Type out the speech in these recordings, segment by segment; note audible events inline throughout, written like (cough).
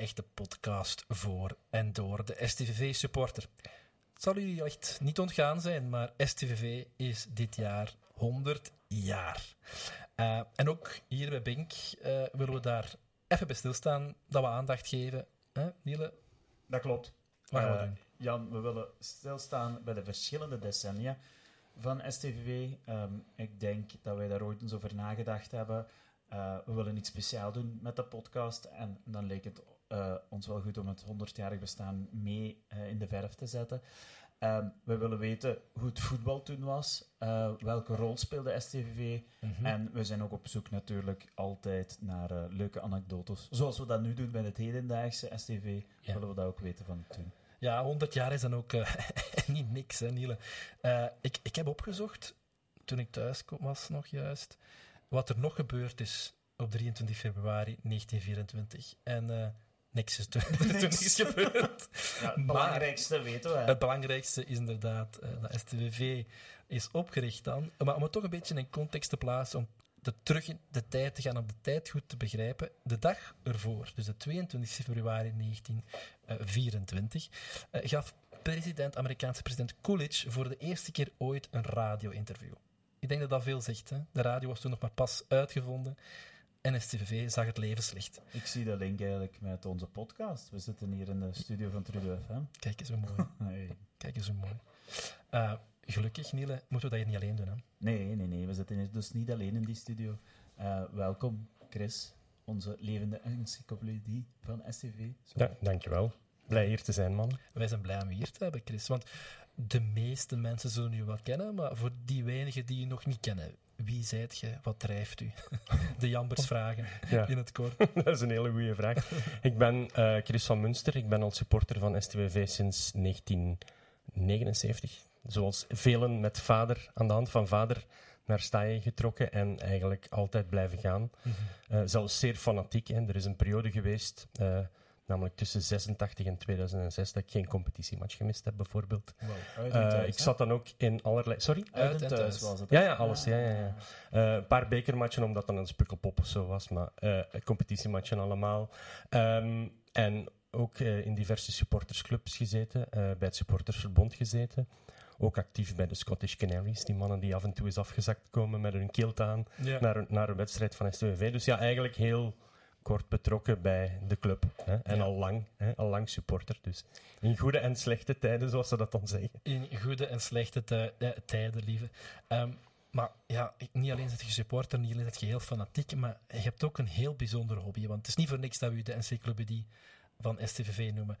echte podcast voor en door de STVV-supporter. Het zal u echt niet ontgaan zijn, maar STVV is dit jaar 100 jaar. Uh, en ook hier bij Bink uh, willen we daar even bij stilstaan, dat we aandacht geven. Hè, Niele? Dat klopt. Wat gaan we doen? Jan, we willen stilstaan bij de verschillende decennia van STVV. Um, ik denk dat wij daar ooit eens over nagedacht hebben. Uh, we willen iets speciaal doen met de podcast. En dan leek het uh, ons wel goed om het 100-jarig bestaan mee uh, in de verf te zetten. Um, we willen weten hoe het voetbal toen was, welke rol speelde STVV. Mm -hmm. En we zijn ook op zoek natuurlijk altijd naar leuke anekdotes. Zoals we dat nu doen bij het hedendaagse STV, ja. willen we dat ook weten van toen. Ja, 100 jaar is dan ook (laughs) niet niks, hè, Niele. ik, ik heb opgezocht, toen ik thuis was nog juist wat er nog gebeurd is op 23 februari 1924. En uh, niks is toen, (laughs) niks. is gebeurd. Ja, het belangrijkste maar, weten we. Het belangrijkste is inderdaad uh, dat STVV is opgericht dan. Maar om het toch een beetje in context te plaatsen, om de terug in de tijd te gaan, om de tijd goed te begrijpen. De dag ervoor, dus de 22 februari 1924, uh, gaf president, Amerikaanse president Coolidge voor de eerste keer ooit een radio-interview. Ik denk dat dat veel zegt. Hè? De radio was toen nog maar pas uitgevonden. En STVV zag het levenslicht. Ik zie dat link eigenlijk met onze podcast. We zitten hier in de studio van Trudeau FM. Kijk eens hoe mooi. (laughs) Hey. Kijk eens hoe mooi. Uh, gelukkig, Niele, moeten we dat hier niet alleen doen. Hè? Nee, nee, nee. We zitten hier dus niet alleen in die studio. Uh, welkom, Chris, onze levende encyclopedie van STV. Ja, dankjewel. Blij hier te zijn, man. Wij zijn blij om je hier te hebben, Chris. Want de meeste mensen zullen u wel kennen, maar voor die weinigen die u nog niet kennen, wie zijt je? Wat drijft u? (laughs) De Jambers vragen ja. in het kort. (laughs) Dat is een hele goede vraag. ik ben uh, Chris van Munster. Ik ben al supporter van STWV sinds 1979. Zoals velen met vader, aan de hand van vader, naar Staaien getrokken en eigenlijk altijd blijven gaan. Mm -hmm. uh, zelfs zeer fanatiek. Hè. Er is een periode geweest... Uh, Namelijk tussen 86 en 2006 dat ik geen competitiematch gemist heb, bijvoorbeeld. Wow, uh, ik zat dan ook in allerlei... Sorry? Uit en thuis was het. Ja, ja, alles. Ja, ja, ja. Uh, een paar bekermatchen, omdat dan een spukkelpop of zo was. Maar uh, competitiematchen allemaal. Um, en ook in diverse supportersclubs gezeten. bij het supportersverbond gezeten. Ook actief bij de Scottish Canaries. Die mannen die af en toe eens afgezakt komen met hun kilt aan. Ja. Naar, naar een wedstrijd van STVV. Dus ja, eigenlijk heel kort betrokken bij de club. Hè? En ja. al, lang, hè? al lang supporter. Dus in goede en slechte tijden, zoals ze dat dan zeggen. In goede en slechte tijden, lieve. Um, maar ja, niet alleen zit je supporter, niet alleen zit je heel fanatiek, maar je hebt ook een heel bijzonder hobby. Want het is niet voor niks dat we de encyclopedie van STVV noemen.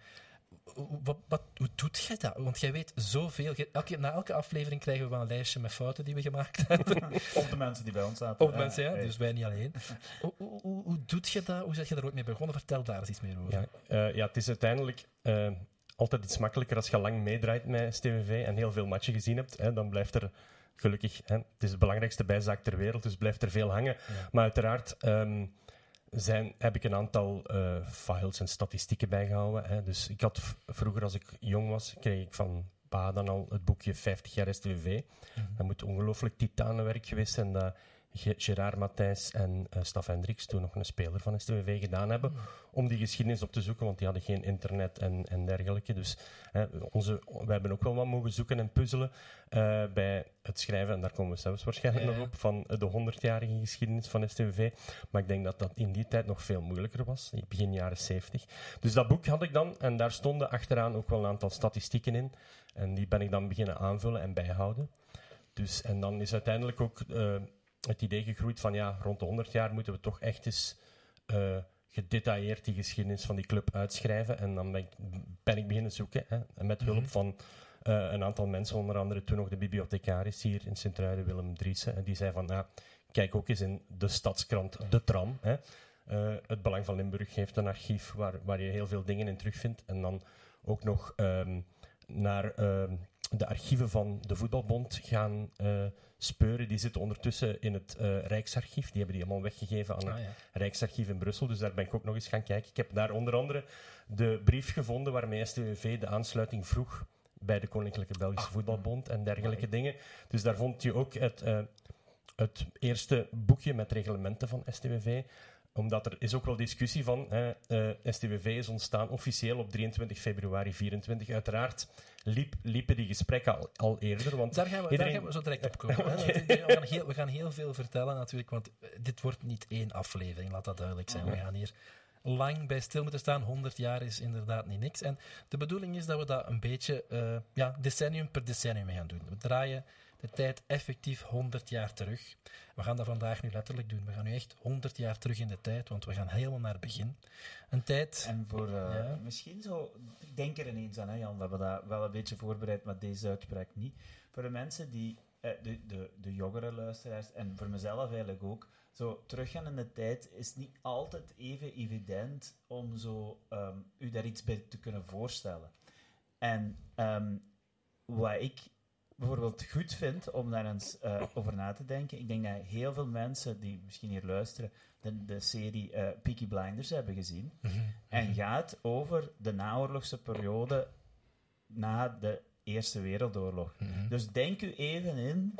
Wat, wat, hoe doet jij dat? Want jij weet zoveel. Elke, na elke aflevering krijgen we wel een lijstje met fouten die we gemaakt (laughs) hebben. Of de mensen die bij ons zaten. Of de mensen, ja. Dus wij niet alleen. (laughs) hoe, hoe, hoe, hoe doet je dat? Hoe zet je er ooit mee begonnen? Vertel daar eens iets meer over. Ja, uh, ja het is uiteindelijk uh, altijd iets makkelijker als je lang meedraait met STVV en heel veel matchen gezien hebt. Hè, dan blijft er gelukkig... Hè, het is de belangrijkste bijzaak ter wereld, dus blijft er veel hangen. Ja. Maar uiteraard... Um, zijn, heb ik een aantal uh, files en statistieken bijgehouden. Hè. Dus ik had vroeger, als ik jong was, kreeg ik van pa dan al het boekje 50 jaar STVV. Mm -hmm. Dat moet ongelooflijk titanenwerk geweest zijn dat Gerard Matthijs en uh, Staf Hendricks, toen nog een speler van STVV, gedaan hebben. Om die geschiedenis op te zoeken, want die hadden geen internet en, en dergelijke. Dus hè, onze, wij hebben ook wel wat mogen zoeken en puzzelen uh, bij het schrijven, en daar komen we zelfs waarschijnlijk ja, nog op, van de 100-jarige geschiedenis van STVV. Maar ik denk dat dat in die tijd nog veel moeilijker was, begin jaren 70. Dus dat boek had ik dan, en daar stonden achteraan ook wel een aantal statistieken in. En die ben ik dan beginnen aanvullen en bijhouden. Dus, en dan is uiteindelijk ook uh, het idee gegroeid van ja, rond de 100 jaar moeten we toch echt eens uh, gedetailleerd die geschiedenis van die club uitschrijven. En dan ben ik, ben ik beginnen zoeken. Hè, met hulp mm -hmm. van uh, een aantal mensen, onder andere toen nog de bibliothecaris hier in Sint-Truiden, Willem Driessen. En die zei van, nou, kijk ook eens in de stadskrant De Tram. Hè. Uh, het Belang van Limburg heeft een archief waar, waar je heel veel dingen in terugvindt. En dan ook nog um, naar um, de archieven van de Voetbalbond gaan uh, speuren. Die zitten ondertussen in het uh, Rijksarchief. Die hebben die allemaal weggegeven aan het ah, ja. Rijksarchief in Brussel. Dus daar ben ik ook nog eens gaan kijken. Ik heb daar onder andere de brief gevonden waarmee STVV de aansluiting vroeg bij de Koninklijke Belgische ah, Voetbalbond en dergelijke nee. dingen. Dus daar vond je ook het, uh, het eerste boekje met reglementen van STWV. Omdat er is ook wel discussie van, hè, eh, STWV is ontstaan officieel op 23 februari 24. Uiteraard liep, liepen die gesprekken al, al eerder, want Daar gaan, we, iedereen- daar gaan we zo direct op komen. (laughs) hè. Want we, gaan heel, we gaan heel veel vertellen natuurlijk, want eh, dit wordt niet één aflevering, laat dat duidelijk zijn. We gaan hier lang bij stil moeten staan. 100 jaar is inderdaad niet niks. En de bedoeling is dat we dat een beetje eh, ja, decennium per decennium gaan doen. We draaien de tijd effectief 100 jaar terug. We gaan dat vandaag nu letterlijk doen. We gaan nu echt 100 jaar terug in de tijd, want we gaan helemaal naar het begin. Een tijd... En voor eh, Ja. misschien zo, ik denk er ineens aan, hè, Jan, we hebben dat wel een beetje voorbereid, maar deze uitspraak niet. Voor de mensen die, eh, de, de, de jongere luisteraars, en voor mezelf eigenlijk ook, zo teruggaan in de tijd is niet altijd even evident om zo, ehm, u daar iets bij te kunnen voorstellen. En ehm, wat ik bijvoorbeeld goed vind om daar eens eh, over na te denken, ik denk dat heel veel mensen die misschien hier luisteren, de, de serie eh, Peaky Blinders hebben gezien. En gaat over de naoorlogse periode na de Eerste Wereldoorlog. Mhm. Dus denk u even in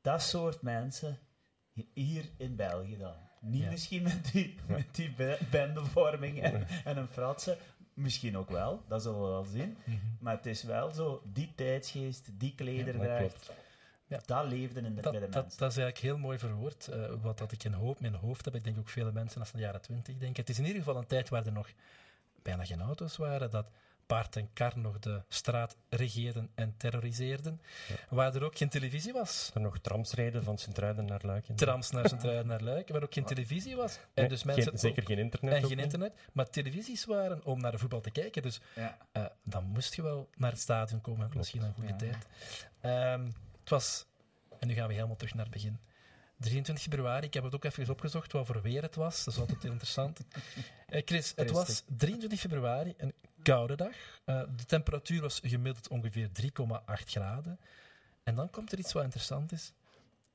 dat soort mensen hi- hier in België dan. Niet Ja. misschien met die, met die be- bendevorming en, en een fratsen. Misschien ook wel, dat zullen we wel zien. Mhm. Maar het is wel zo, die tijdsgeest, die klederdracht. Ja. dat leefde in de, Dat, bij de dat, mensen. dat is eigenlijk heel mooi verwoord. eh, wat dat ik in hoop, mijn hoofd heb. Ik denk ook vele mensen als de jaren twintig denken. Het is in ieder geval een tijd waar er nog bijna geen auto's waren. Dat paard en kar nog de straat regeerden en terroriseerden. Waar er ook geen televisie was. Er nog trams reden van Sint-Truiden naar Luik. en- Trams naar Sint-Truiden naar Luik. Waar ook geen televisie was. En Nee, dus geen- mensen zeker ook- geen internet. en geen niet. internet. Maar televisies waren om naar de voetbal te kijken. Dus Ja. eh, dan moest je wel naar het stadion komen. Misschien een goede ja. tijd. Ehm, het was... En nu gaan we helemaal terug naar het begin. 23 februari, ik heb het ook even opgezocht wat voor weer het was. Dat is altijd heel interessant. Eh, Chris, het was Rustig. 23 februari, een koude dag. Eh, de temperatuur was gemiddeld ongeveer 3,8 graden. En dan komt er iets wat interessant is.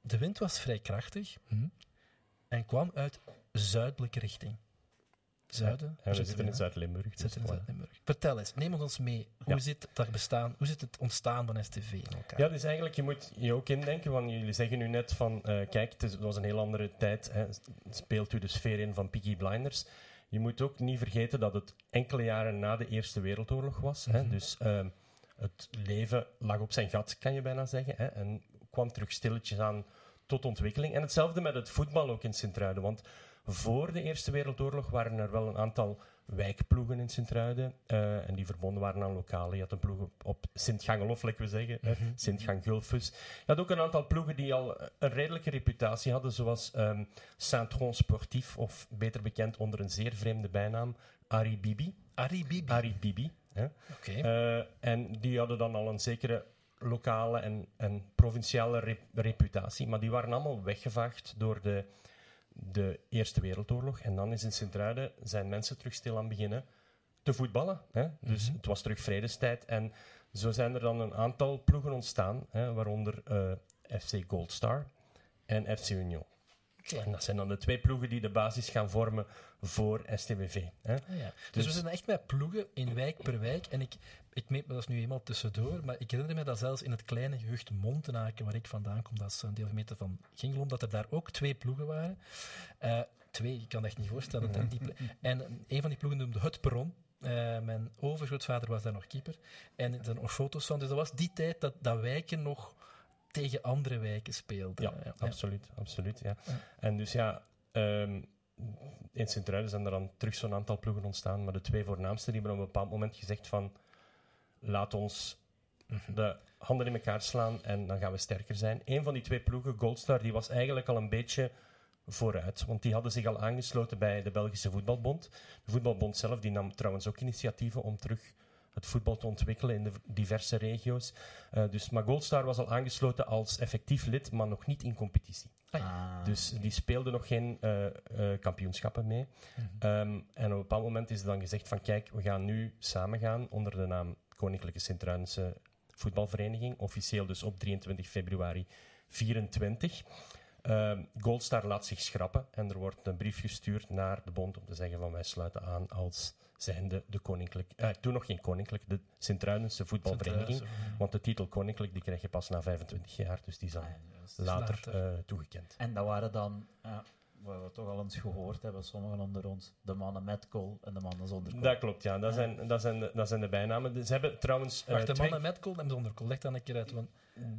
De wind was vrij krachtig hm, en kwam uit zuidelijke richting. Zuiden. En waar we zitten in? Zuid-Limburg. Dus in. Vertel eens, neem ons mee. Hoe Ja. zit dat bestaan, hoe zit het ontstaan van STV in elkaar? Ja, dus eigenlijk, je moet je ook indenken, want jullie zeggen nu net van, eh, kijk, het, is- het was een heel andere tijd, hè, speelt u de sfeer in van Peaky Blinders. Je moet ook niet vergeten dat het enkele jaren na de Eerste Wereldoorlog was. hè, Mhm. dus ehm, het leven lag op zijn gat, kan je bijna zeggen, hè, en kwam terug stilletjes aan tot ontwikkeling. En hetzelfde met het voetbal ook in Sint-Truiden, want voor de Eerste Wereldoorlog waren er wel een aantal wijkploegen in Sint-Truiden. eh, en die verbonden waren aan lokalen. Je had een ploeg op, op Sint-Gangelof, laten we zeggen. Mhm. Sint-Gangulfus. Je had ook een aantal ploegen die al een redelijke reputatie hadden, zoals ehm Saint-Tron Sportief, of beter bekend onder een zeer vreemde bijnaam, Ari Bibi. Ari Bibi. Ari Bibi. Hè. Oké. Eh, en die hadden dan al een zekere lokale en, en provinciale rep- reputatie, maar die waren allemaal weggevaagd door de, de Eerste Wereldoorlog. En dan is in Sint-Truiden zijn mensen terug stil aan beginnen te voetballen. Hè? Dus Mhm. het was terug vredestijd. En zo zijn er dan een aantal ploegen ontstaan, hè, waaronder eh, FC Goldstar en FC Union. En dat zijn dan de twee ploegen die de basis gaan vormen voor STWV. Hè? Ah, ja. Dus, Dus- we zijn echt met ploegen in wijk per wijk. En ik, ik meet me dat is nu eenmaal tussendoor, maar ik herinner me dat zelfs in het kleine gehucht Montenaken, waar ik vandaan kom, dat is een deelgemeente van Gingelom, dat er daar ook twee ploegen waren. Eh, twee, ik kan het echt niet voorstellen. die plo- en een van die ploegen noemde Het Perron. Eh, mijn overgrootvader was daar nog keeper. En er zijn nog foto's van. Dus dat was die tijd dat, dat wijken nog tegen andere wijken speelden. Ja, absoluut. absoluut ja. Ja. En dus ja, ehm, in Sint-Truiden zijn er dan terug zo'n aantal ploegen ontstaan, maar de twee voornaamste die hebben op een bepaald moment gezegd van laat ons Mhm. de handen in elkaar slaan en dan gaan we sterker zijn. Een van die twee ploegen, Goldstar, die was eigenlijk al een beetje vooruit, want die hadden zich al aangesloten bij de Belgische Voetbalbond. De Voetbalbond zelf die nam trouwens ook initiatieven om terug het voetbal te ontwikkelen in de diverse regio's. Eh, dus, maar Goldstar was al aangesloten als effectief lid, maar nog niet in competitie. Ah. Dus die speelden nog geen eh, eh, kampioenschappen mee. Mhm. Ehm, en op een bepaald moment is er dan gezegd van kijk, we gaan nu samen gaan onder de naam Koninklijke Sint-Truidense Voetbalvereniging. Officieel dus op 23 februari 24. Ehm, Goldstar laat zich schrappen en er wordt een brief gestuurd naar de bond om te zeggen van wij sluiten aan als zijnde de koninklijk, eh, toen nog geen koninklijk, de Sint-Truidense Voetbalvereniging. Want de titel koninklijk die krijg je pas na 25 jaar, dus die is dan Ah, ja, juist. later later. eh, toegekend. En dat waren dan, wat we toch al eens gehoord hebben, sommigen onder ons, de mannen met kool en de mannen zonder kool. Dat klopt, ja. Dat, Zijn, dat, zijn, de, dat zijn de bijnamen. Ze hebben trouwens... eh, Wacht, de twee- mannen met kool en zonder kool. Leg dan een keer uit. Want,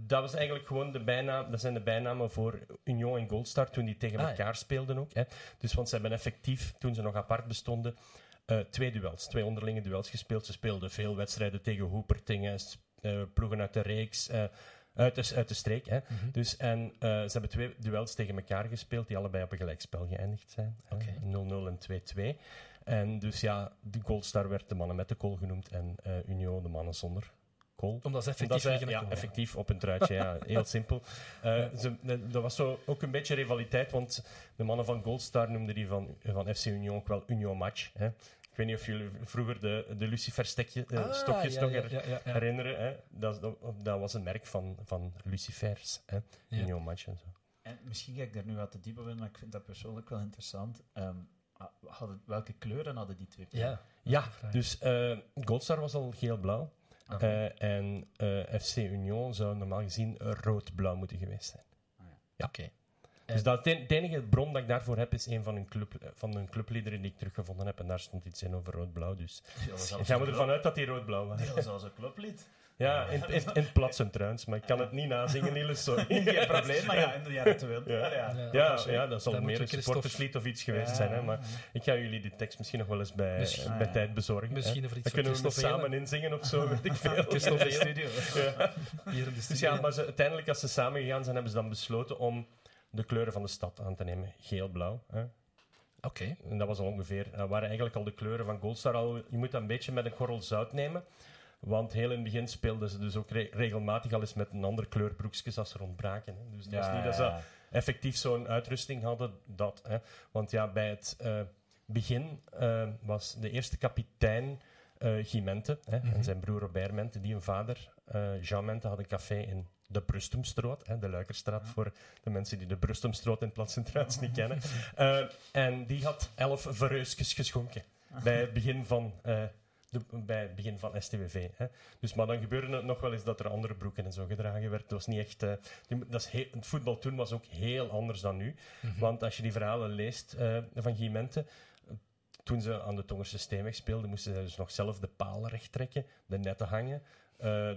Dat was eigenlijk gewoon de bijnaam, dat zijn de bijnamen voor Union en Goldstar toen die tegen Ah, ja. elkaar speelden ook. Hè. Dus want ze hebben effectief, toen ze nog apart bestonden, eh, twee duels, twee onderlinge duels gespeeld. Ze speelden veel wedstrijden tegen Hoepertingen, s- eh, ploegen uit de reeks, eh, uit, de, uit de streek. Hè. Mhm. Dus, en ze hebben twee duels tegen elkaar gespeeld die allebei op een gelijkspel geëindigd zijn. hè. Oké. 0-0 en 2-2. En dus ja, de Goldstar werd de mannen met de kool genoemd en Union de mannen zonder kool. Omdat ze Omdat effectief liggen ja, kool. effectief op een truitje, ja, (laughs) heel simpel. Eh, ze, dat was zo ook een beetje rivaliteit, want de mannen van Goldstar noemden die van, van FC Union ook wel Union Match. Hè. Ik weet niet of jullie vroeger de, de Lucifer stekje, eh, Ah, ja, nog ja, her- ja, ja, ja. herinneren. Hè. Dat, dat, dat was een merk van, van Lucifers, hè. Ja. Union Match en zo. En misschien ga ik daar nu wat te diep op in, maar ik vind dat persoonlijk wel interessant. Ehm, ah, hadden, welke kleuren hadden die twee? Ja. Dus eh, Goldstar was al geel-blauw. Ah. eh, en eh, FC Union zou normaal gezien rood-blauw moeten geweest zijn. ja. Oké. Dus dat, de, enige bron dat ik daarvoor heb, is een van hun, club, eh, van hun clubliederen die ik teruggevonden heb. En daar stond iets in over rood-blauw. Dus gaan we een ervan uit dat die rood-blauw was. Zelfs een clublied. Ja, in, in, in platsen trouwens. Maar ik kan het niet nazingen, Niels, sorry. (laughs) Geen probleem, maar ja, in de jaren 20. Ja. Ja. Ja. Ja. Ja, ja, dat zal meer een Christophe- supporterslied of iets geweest Ja. zijn. Hè, maar ik ga jullie die tekst misschien nog wel eens bij, Misschien. bij ja. tijd bezorgen. Misschien voor iets Dan kunnen we Christophe samen inzingen of zo, weet ik (laughs) veel. Christophe in de studio. Ja. Hier in de Dus ja, maar ze, uiteindelijk, als ze samen gegaan zijn, hebben ze dan besloten om de kleuren van de stad aan te nemen. Geel-blauw. hè. Oké. En dat was al ongeveer, dat waren eigenlijk al de kleuren van Goldstar. Al, je moet dat een beetje met een korrel zout nemen. Want heel in het begin speelden ze dus ook re- regelmatig al eens met een ander kleur broekjes als ze ontbraken. Hè. Dus het was niet dat ze effectief zo'n uitrusting hadden. Dat, hè. Want ja, bij het eh, begin eh, was de eerste kapitein eh Guy Mente hè, Mhm. en zijn broer Robert Mente, die een vader, Jean Mente, had een café in de Brustumstroot, hè, de Luikerstraat, voor de mensen die de Brustumstroot in het niet kennen. (laughs) En die had elf verreusjes geschonken bij het begin van... de, bij het begin van STWV. Hè. Dus, maar dan gebeurde het nog wel eens dat er andere broeken en zo gedragen werd. Het was niet echt... eh, dat is heel- het voetbal toen was ook heel anders dan nu. Mhm. Want als je die verhalen leest eh, van Guy Mente, eh, toen ze aan de Tongerse Steenweg speelden, moesten ze dus nog zelf de palen recht trekken, de netten hangen,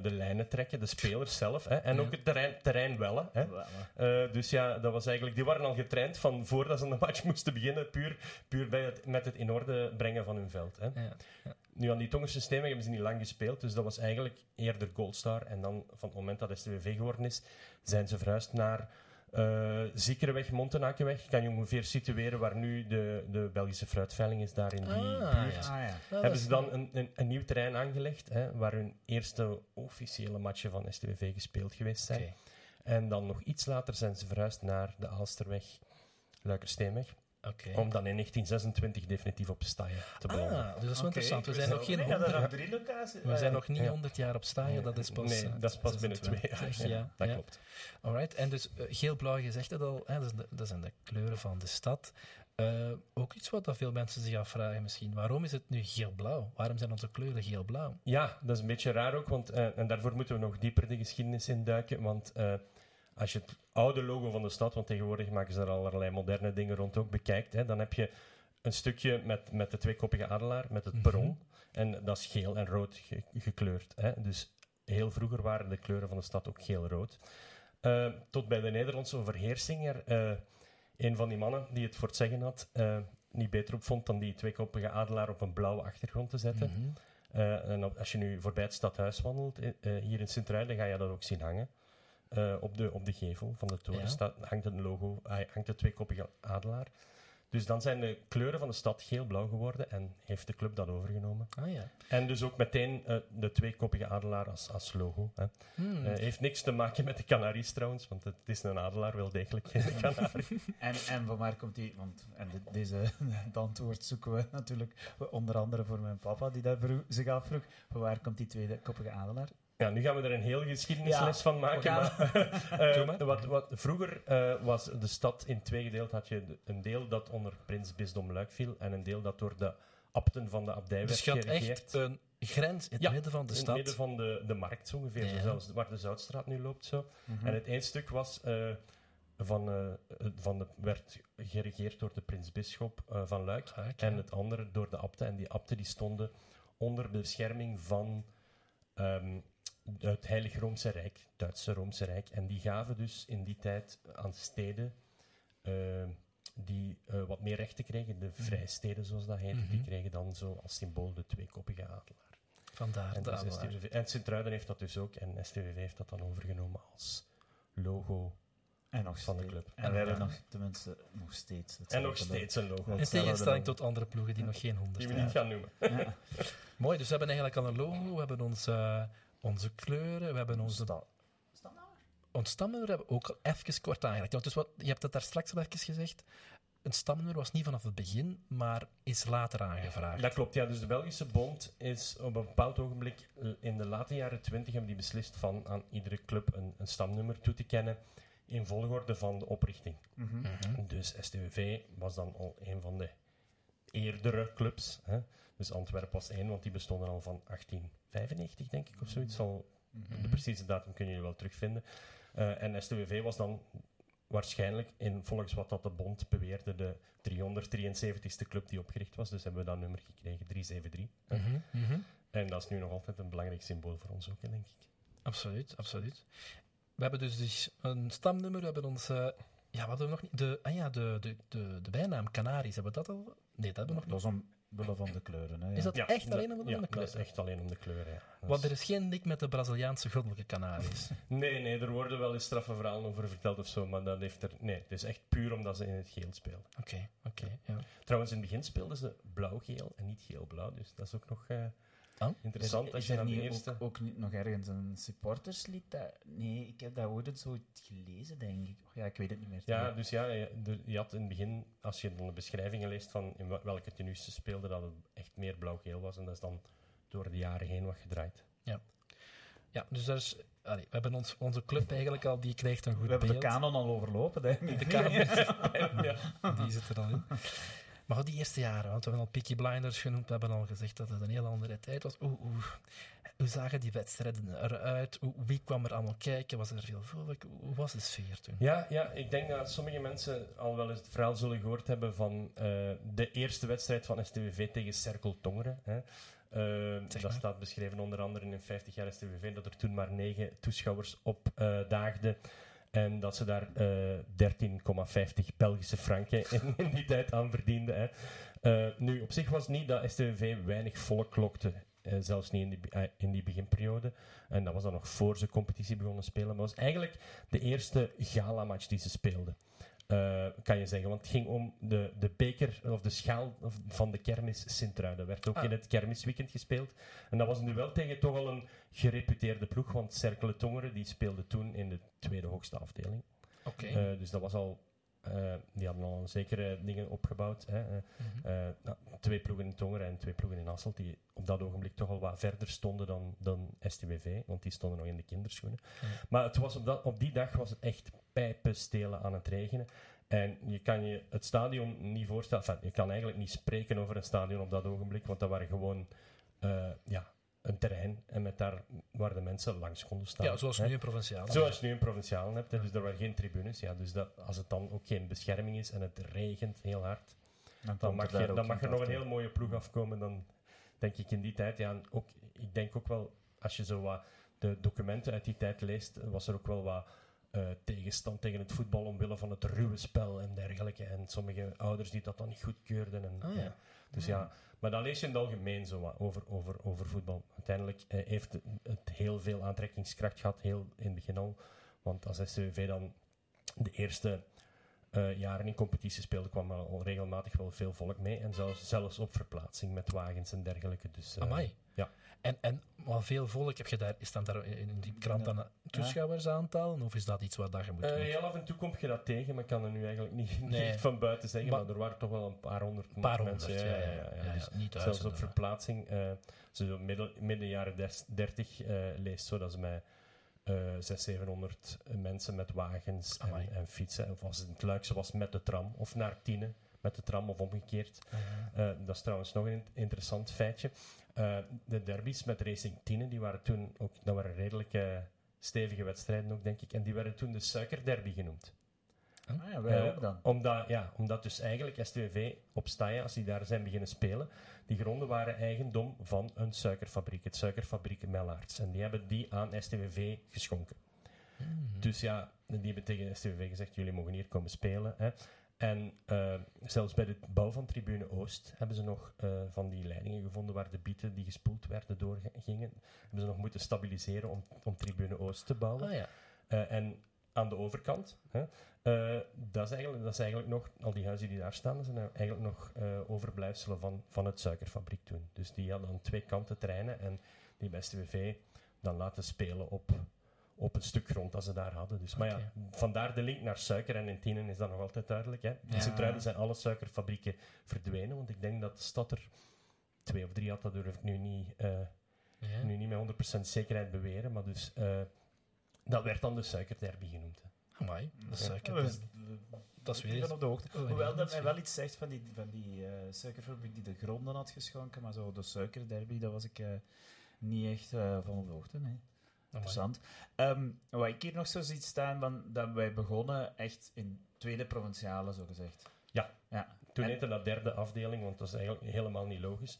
de lijnen trekken, de spelers zelf. Hè, en Ja. ook het terrein, terrein wellen. Hè. Dus ja, dat was eigenlijk, die waren al getraind van voordat ze een match moesten beginnen, puur, puur bij het, met het in orde brengen van hun veld. Hè. Ja. Nu, aan die Tongerse Steenweg hebben ze niet lang gespeeld, dus dat was eigenlijk eerder Goldstar. En dan, van het moment dat STWV geworden is, zijn ze verhuisd naar eh Ziekerweg, Montenakenweg. Kan je ongeveer situeren waar nu de, de Belgische fruitveiling is, daar in die Ah, buurt. ja. Ah, ja. Ja, Hebben ze dan een, een, een nieuw terrein aangelegd, hè, waar hun eerste officiële matchen van STWV gespeeld geweest zijn. En dan nog iets later zijn ze verhuisd naar de Aalsterweg, Luikersteenweg, Oké. om dan in 1926 definitief op Staaien te belanden. Ah, dus dat is wel interessant. We ik zijn nog geen niet dat er 100 aan drie locaties... we zijn ja. nog niet Ja. 100 jaar op staan. Ja, dat is pas. nee, eh, dat is pas binnen twee 26 jaar. Ja, dat ja. klopt. Alright. En dus eh, geel-blauw, je zegt het al, hè, dat, zijn de, dat zijn de kleuren van de stad. Eh, ook iets wat dat veel mensen zich afvragen misschien. Waarom is het nu geel-blauw? Waarom zijn onze kleuren geel-blauw? Ja, dat is een beetje raar ook, want, eh, en daarvoor moeten we nog dieper de geschiedenis induiken. Want eh, als je het oude logo van de stad, want tegenwoordig maken ze er allerlei moderne dingen rond ook, bekijkt, hè, dan heb je een stukje met, met de tweekoppige adelaar, met het Mhm. perron. En dat is geel en rood ge- gekleurd. Hè. Dus heel vroeger waren de kleuren van de stad ook geel-rood. Eh, tot bij de Nederlandse overheersing er eh, een van die mannen die het voor het zeggen had, eh, niet beter op vond dan die tweekoppige adelaar op een blauwe achtergrond te zetten. Mhm. En als je nu voorbij het stadhuis wandelt, hier in Sint-Truiden, ga je dat ook zien hangen. Eh, op, de, op de gevel van de toren Ja. staat, hangt een logo, hangt de tweekoppige adelaar. Dus dan zijn de kleuren van de stad geel-blauw geworden en heeft de club dat overgenomen. Ah ja. En dus ook meteen eh, de tweekoppige adelaar als, als logo. Hè. Hmm. Eh, heeft niks te maken met de Canaries trouwens, want het is een adelaar wel degelijk geen. (laughs) En, en van waar komt die... Want en de- deze, (laughs) het antwoord zoeken we natuurlijk onder andere voor mijn papa, die dat vroeg- zich afvroeg. Van waar komt die tweede koppige adelaar? Ja, nu gaan we er een heel geschiedenisles Ja, van maken. Maar, (laughs) eh, maar. wat, wat, vroeger eh, was de stad in twee gedeeld. Had je een deel dat onder prins Bisdom Luik viel en een deel dat door de abten van de abdij dus werd je had geregeerd. echt een grens in het Ja, midden van de in het stad. midden van de, de markt zo ongeveer, Ja. zo zelfs waar de Zoutstraat nu loopt. Zo. Mhm. En het één stuk was eh, van, van de, werd geregeerd door de prins Bisschop eh, van Luik. Luik, En het andere door de abten. En die abten die stonden onder bescherming van ehm, het Heilig Roomse Rijk, het Duitse Roomse Rijk. En die gaven dus in die tijd aan steden eh, die eh, wat meer rechten kregen, de vrijsteden zoals dat heet, die Mhm. kregen dan zo als symbool de tweekoppige adelaar. Vandaar En, de dus adelaar. STVV en Sint-Truiden heeft dat dus ook. En STVV heeft dat dan overgenomen als logo. En nog Van de club. En we Ja. hebben nog, tenminste, nog steeds. En nog steeds een logo. In tegenstelling tot andere ploegen die nog geen honderd Die we hebben. niet gaan noemen. Ja. Mooi, dus we hebben eigenlijk al een logo, we hebben onze, onze kleuren, we hebben onze, Sta- Standaard? ons stamnummer hebben we ook al even kort aangereikt. Want Dus wat, je hebt het daar straks al even gezegd, een stamnummer was niet vanaf het begin, maar is later aangevraagd. Dat klopt, ja. Dus de Belgische Bond is op een bepaald ogenblik in de late jaren twintig hebben die beslist van aan iedere club een, een stamnummer toe te kennen in volgorde van de oprichting. Mhm. Dus STVV was dan al een van de eerdere clubs. Hè. Dus Antwerpen was één, want die bestonden al van 1895, denk ik, of zoiets. Al, Mhm. De precieze datum kun je wel terugvinden. Eh, en STVV was dan waarschijnlijk, in, volgens wat dat de bond beweerde, de 373ste club die opgericht was. Dus hebben we dat nummer gekregen, 373. hè. Mhm, mhm. En dat is nu nog altijd een belangrijk symbool voor ons ook, hè, denk ik. Absoluut, absoluut. We hebben dus, dus een stamnummer, we hebben ons... ja, wat hadden we nog niet? De, ah ja, de, de, de, de bijnaam Canaries, hebben we dat al? Nee, dat hebben we nog Dat is omwille van de kleuren. Hè, ja. Is dat echt alleen om de ja, kleur? dat is echt alleen om de kleur, ja. Dat Want er is geen nik met de Braziliaanse goddelijke Canaries. (laughs) Nee, nee, er worden wel eens straffe verhalen over verteld of zo, maar dat heeft er... Nee, het is echt puur omdat ze in het geel spelen. Oké, oké. ja. Trouwens, in het begin speelden ze blauw-geel en niet geel-blauw, dus dat is ook nog eh, Oh. interessant. Is je de eerste... ook, ook niet nog ergens een supporterslied? Dat, nee, ik heb dat ooit zo gelezen, denk ik. Ja, ik weet het niet meer. Ja, dus ja, je, had in het begin, als je dan de beschrijvingen leest van in wel- welke tenues ze speelden, dat het echt meer blauw-geel was. En dat is dan door de jaren heen wat gedraaid. Ja, dus daar is, allee, we hebben ons, onze club eigenlijk al, die krijgt een goed We hebben de beeld. kanon al overlopen, denk ik. De (laughs) kanon, ja. die zit er al in. Maar die eerste jaren, want we hebben al Peaky Blinders genoemd, we hebben al gezegd dat het een heel andere tijd was. Hoe, hoe, hoe zagen die wedstrijden eruit? Wie kwam er allemaal kijken? Was er veel volk? Hoe was de sfeer toen? Ja, ja, ik denk dat sommige mensen al wel eens het verhaal zullen gehoord hebben van eh, de eerste wedstrijd van STVV tegen Cerkel Tongeren. Hè. Eh, dat staat beschreven onder andere in 50 jaar STVV, dat er toen maar negen toeschouwers op eh, daagden. En dat ze daar eh 13,50 Belgische franken (laughs) in, die tijd aan verdienden. Hè. Eh, nu, op zich was niet dat STVV weinig volk lokte. eh, zelfs niet in die, eh, in die beginperiode. En dat was dan nog voor ze competitie begonnen spelen. Maar was eigenlijk de eerste gala-match die ze speelden. Eh, kan je zeggen. Want het ging om de, de beker of de schaal van de kermis Sint-Truiden. werd ook Ah. in het kermisweekend gespeeld. En dat was nu wel tegen toch al een gereputeerde ploeg. Want Cercle Tongeren die speelde toen in de tweede hoogste afdeling. Oké. Eh, dus dat was al... eh, die hadden al een zekere dingen opgebouwd. Hè. Eh, Mhm. eh, nou, twee ploegen in Tongeren en twee ploegen in Hasselt, die op dat ogenblik toch al wat verder stonden dan, dan STWV, want die stonden nog in de kinderschoenen. Maar het was op, dat, op die dag was het echt pijpenstelen aan het regenen. En je kan je het stadion niet voorstellen, enfin, je kan eigenlijk niet spreken over een stadion op dat ogenblik, want dat waren gewoon ja, een terrein en met daar waar de mensen langs konden staan. ja, zoals hè. nu in Provinciaal. Zoals je nu een provinciaal hebt, hè, dus er waren geen tribunes. Ja, dus dat, als het dan ook geen bescherming is en het regent heel hard, Dan, dan mag, er dan mag er nog een heel mooie ploeg afkomen. Dan denk ik in die tijd, ja, en ook, ik denk ook wel, als je zo wat de documenten uit die tijd leest, was er ook wel wat eh, tegenstand tegen het voetbal omwille van het ruwe spel en dergelijke. En sommige ouders die dat dan niet goedkeurden. En, Ah, ja. Dus ja, maar dat lees je in het algemeen zo wat over, over, over voetbal. Uiteindelijk eh, heeft het, heel veel aantrekkingskracht gehad, heel in het begin al. Want als SCV dan de eerste eh, jaren in competitie speelde, kwam er al regelmatig wel veel volk mee. En zelfs, zelfs op verplaatsing met wagens en dergelijke. Dus, eh, Amai. En, en maar veel volk, heb je daar, is dan daar in die krant dan toeschouwersaantallen? Of is dat iets wat dat je moet doen? heel af en toe kom je dat tegen, maar ik kan er nu eigenlijk niet, Nee. van buiten zeggen. Maar, Maar- er waren toch wel een paar honderd Een paar mensen. honderd, ja, ja, ja, ja, Dus niet zelfs op verplaatsing, eh zo midden, midden jaren des- 30 eh, leest zo dat ze met eh 600, 700 mensen met wagens en, en fietsen, of als het in het Luikse was met de tram, of naar Tiene met de tram of omgekeerd. Uh, Eh, dat is trouwens nog een int- interessant feitje. Eh, de derbies met Racing Tiene, die waren toen ook, dat waren redelijk stevige wedstrijden ook, denk ik. En die werden toen de suikerderby genoemd. Ah, ja, wij Eh, ook dan. Omdat, ja, omdat dus eigenlijk STVV op Staya, als die daar zijn beginnen spelen, die gronden waren eigendom van een suikerfabriek, het suikerfabriek Mellaerts. En die hebben die aan STVV geschonken. Dus ja, die hebben tegen STVV gezegd, jullie mogen hier komen spelen. Hè. En eh, zelfs bij de bouw van Tribune Oost hebben ze nog eh, van die leidingen gevonden waar de bieten die gespoeld werden doorgingen. Hebben ze nog moeten stabiliseren om, om Tribune Oost te bouwen. Ah ja. Eh, en aan de overkant, hè, dat, is eigenlijk, dat is eigenlijk nog, al die huizen die daar staan, dat zijn eigenlijk nog overblijfselen van, van het suikerfabriek toen. Dus die hadden aan twee kanten terreinen en die bij STWV dan laten spelen op, op het stuk grond dat ze daar hadden. Dus, maar ja, vandaar de link naar suiker en in Tienen is dat nog altijd duidelijk. Hè. In Ja. Sint-Truiden zijn alle suikerfabrieken verdwenen, want ik denk dat de stad er twee of drie had, dat durf ik nu niet... eh, Ja. nu niet met 100% zekerheid beweren, maar dus eh, dat werd dan de suikerderby genoemd. hè. Amai, dat is Ja. suiker. Ja, we- we- Dat is weer eens- op de hoogte. Oh, ja, Hoewel dat dat mij wel iets zegt van die, van die eh, suikerfabriek die de gronden had geschonken, maar zo de suikerderby, daar was ik eh, niet echt eh, van op de hoogte. Nee. Interessant. Ehm, wat ik hier nog zo zie staan, van, dat wij begonnen echt in tweede provinciale, zo gezegd. Ja. ja. Toen En- heette dat derde afdeling, want dat is eigenlijk helemaal niet logisch.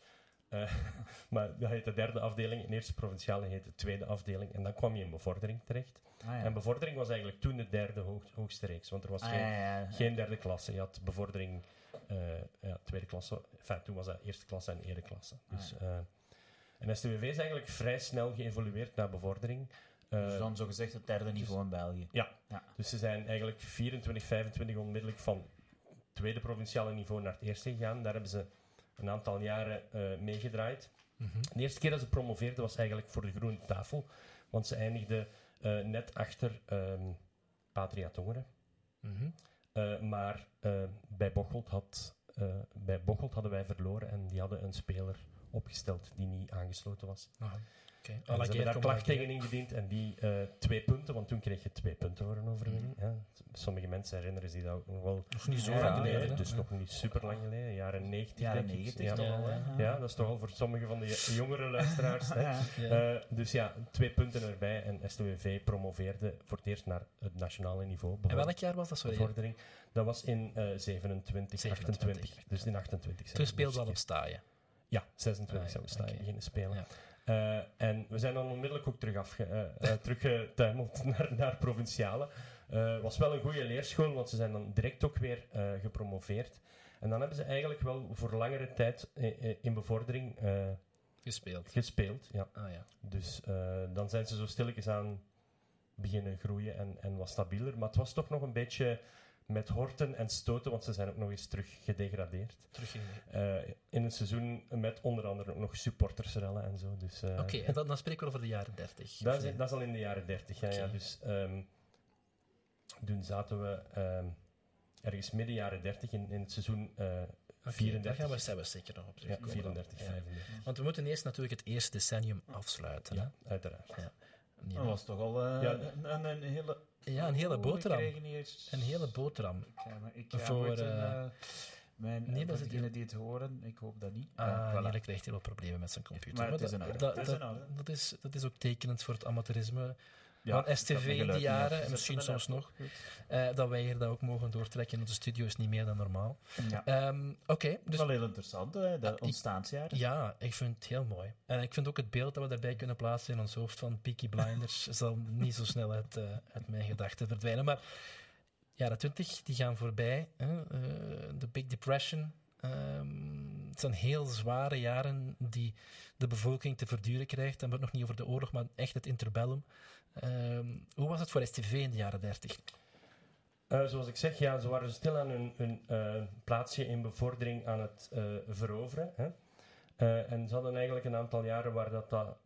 Eh, (laughs) maar dat heette derde afdeling, in eerste provinciale heette tweede afdeling. En dan kwam je in bevordering terecht. Ah, ja. En bevordering was eigenlijk toen de derde hoog- hoogste reeks, want er was Ah, geen, ja, ja. geen derde klasse. Je had bevordering, ja, tweede klasse. Enfin, toen was dat eerste klasse en eerste klasse. Dus, Ah, eh, en STWV is eigenlijk vrij snel geëvolueerd naar bevordering. Eh, Dus dan zo gezegd het derde niveau in België. Dus ze zijn eigenlijk 24, 25 onmiddellijk van tweede provinciale niveau naar het eerste gegaan. Daar hebben ze een aantal jaren eh, meegedraaid. Mhm. De eerste keer dat ze promoveerden was eigenlijk voor de groene tafel, want ze eindigden eh, net achter ehm Patria Tongeren. Mhm. Eh, maar eh, bij, Bocholt had, eh, bij Bocholt hadden wij verloren en die hadden een speler opgesteld die niet aangesloten was. Aha. En ze la hebben keer daar klacht tegen ingediend en die eh, twee punten, want toen kreeg je twee punten voor een overwinning. hè. Sommige mensen herinneren zich dat ook nog wel Nog niet zo Ja, lang geleden. Nee, dus Ja. nog niet super lang geleden, jaren 90. Jaren denk ik. 90 Ja. Ja, al, dat is toch al voor sommige van de jongere luisteraars. hè. (laughs) Eh, dus ja, twee punten erbij en STWV promoveerde voor het eerst naar het nationale niveau. En welk jaar was dat? Sorry. bevordering. Dat was in eh 27, 27, 28. Dus in 28. zijn Toen speelde al dus op staaien. Ja, 26 Ah, zijn we ja, staan oké. beginnen spelen. Eh, en we zijn dan onmiddellijk ook terug afge, eh, eh, teruggetuimeld (laughs) naar, naar provinciale. Het was wel een goede leerschool, want ze zijn dan direct ook weer gepromoveerd. En dan hebben ze eigenlijk wel voor langere tijd in bevordering Gespeeld. gespeeld. Ja. Ah ja. Dus dan zijn ze zo stilletjes aan beginnen groeien en, en wat stabieler. Maar het was toch nog een beetje met horten en stoten, want ze zijn ook nog eens terug gedegradeerd. Terug. Eh, in een seizoen met onder andere ook nog supportersrellen en zo. Dus, eh, Oké, en dan, dan spreken we over de jaren 30. dat, is, dat is al in de jaren 30. Ja, ja. Dus ehm, toen zaten we ehm, ergens midden jaren 30 in, in het seizoen eh Oké, 34. Daar gaan we, zijn we zeker nog op ja, terugkomen. 34, Ja. 35. Want we moeten eerst natuurlijk het eerste decennium afsluiten. Ja, uiteraard. hè? Ja. Dat was toch al eh, Ja. een, een, een hele... ja, een hele boterham. hier- Een hele boterham. Ga, maar- ik ga Voor, eh, eh, mijn, nee, dat degenen die het horen, ik hoop dat niet. Ah, voilà. Nele krijgt heel wat problemen met zijn computer. Maar het is dat, orde. dat, dat is, dat is ook tekenend voor het amateurisme Ja, van STV in die jaren, en misschien soms nog. Eh, dat wij hier dat ook mogen doortrekken onze studio is niet meer dan normaal. Ja. Ehm, Oké, Dat is dus wel heel interessant, hè, de Ah, ontstaansjaren. ja, ik vind het heel mooi. En ik vind ook het beeld dat we daarbij kunnen plaatsen in ons hoofd van Peaky Blinders (laughs) zal niet zo snel uit, eh, uit mijn gedachten verdwijnen. Maar jaren twintig, die gaan voorbij. hè. Eh, De Big Depression. Ehm, het zijn heel zware jaren die de bevolking te verduren krijgt. Dan wordt het nog niet over de oorlog, maar echt het interbellum. Ehm, hoe was het voor STV in de jaren dertig? Eh, zoals ik zeg, ja, ze waren stil aan hun, eh, plaatsje in bevordering aan het eh, veroveren. Hè. En ze hadden eigenlijk een aantal jaren waar dat, dat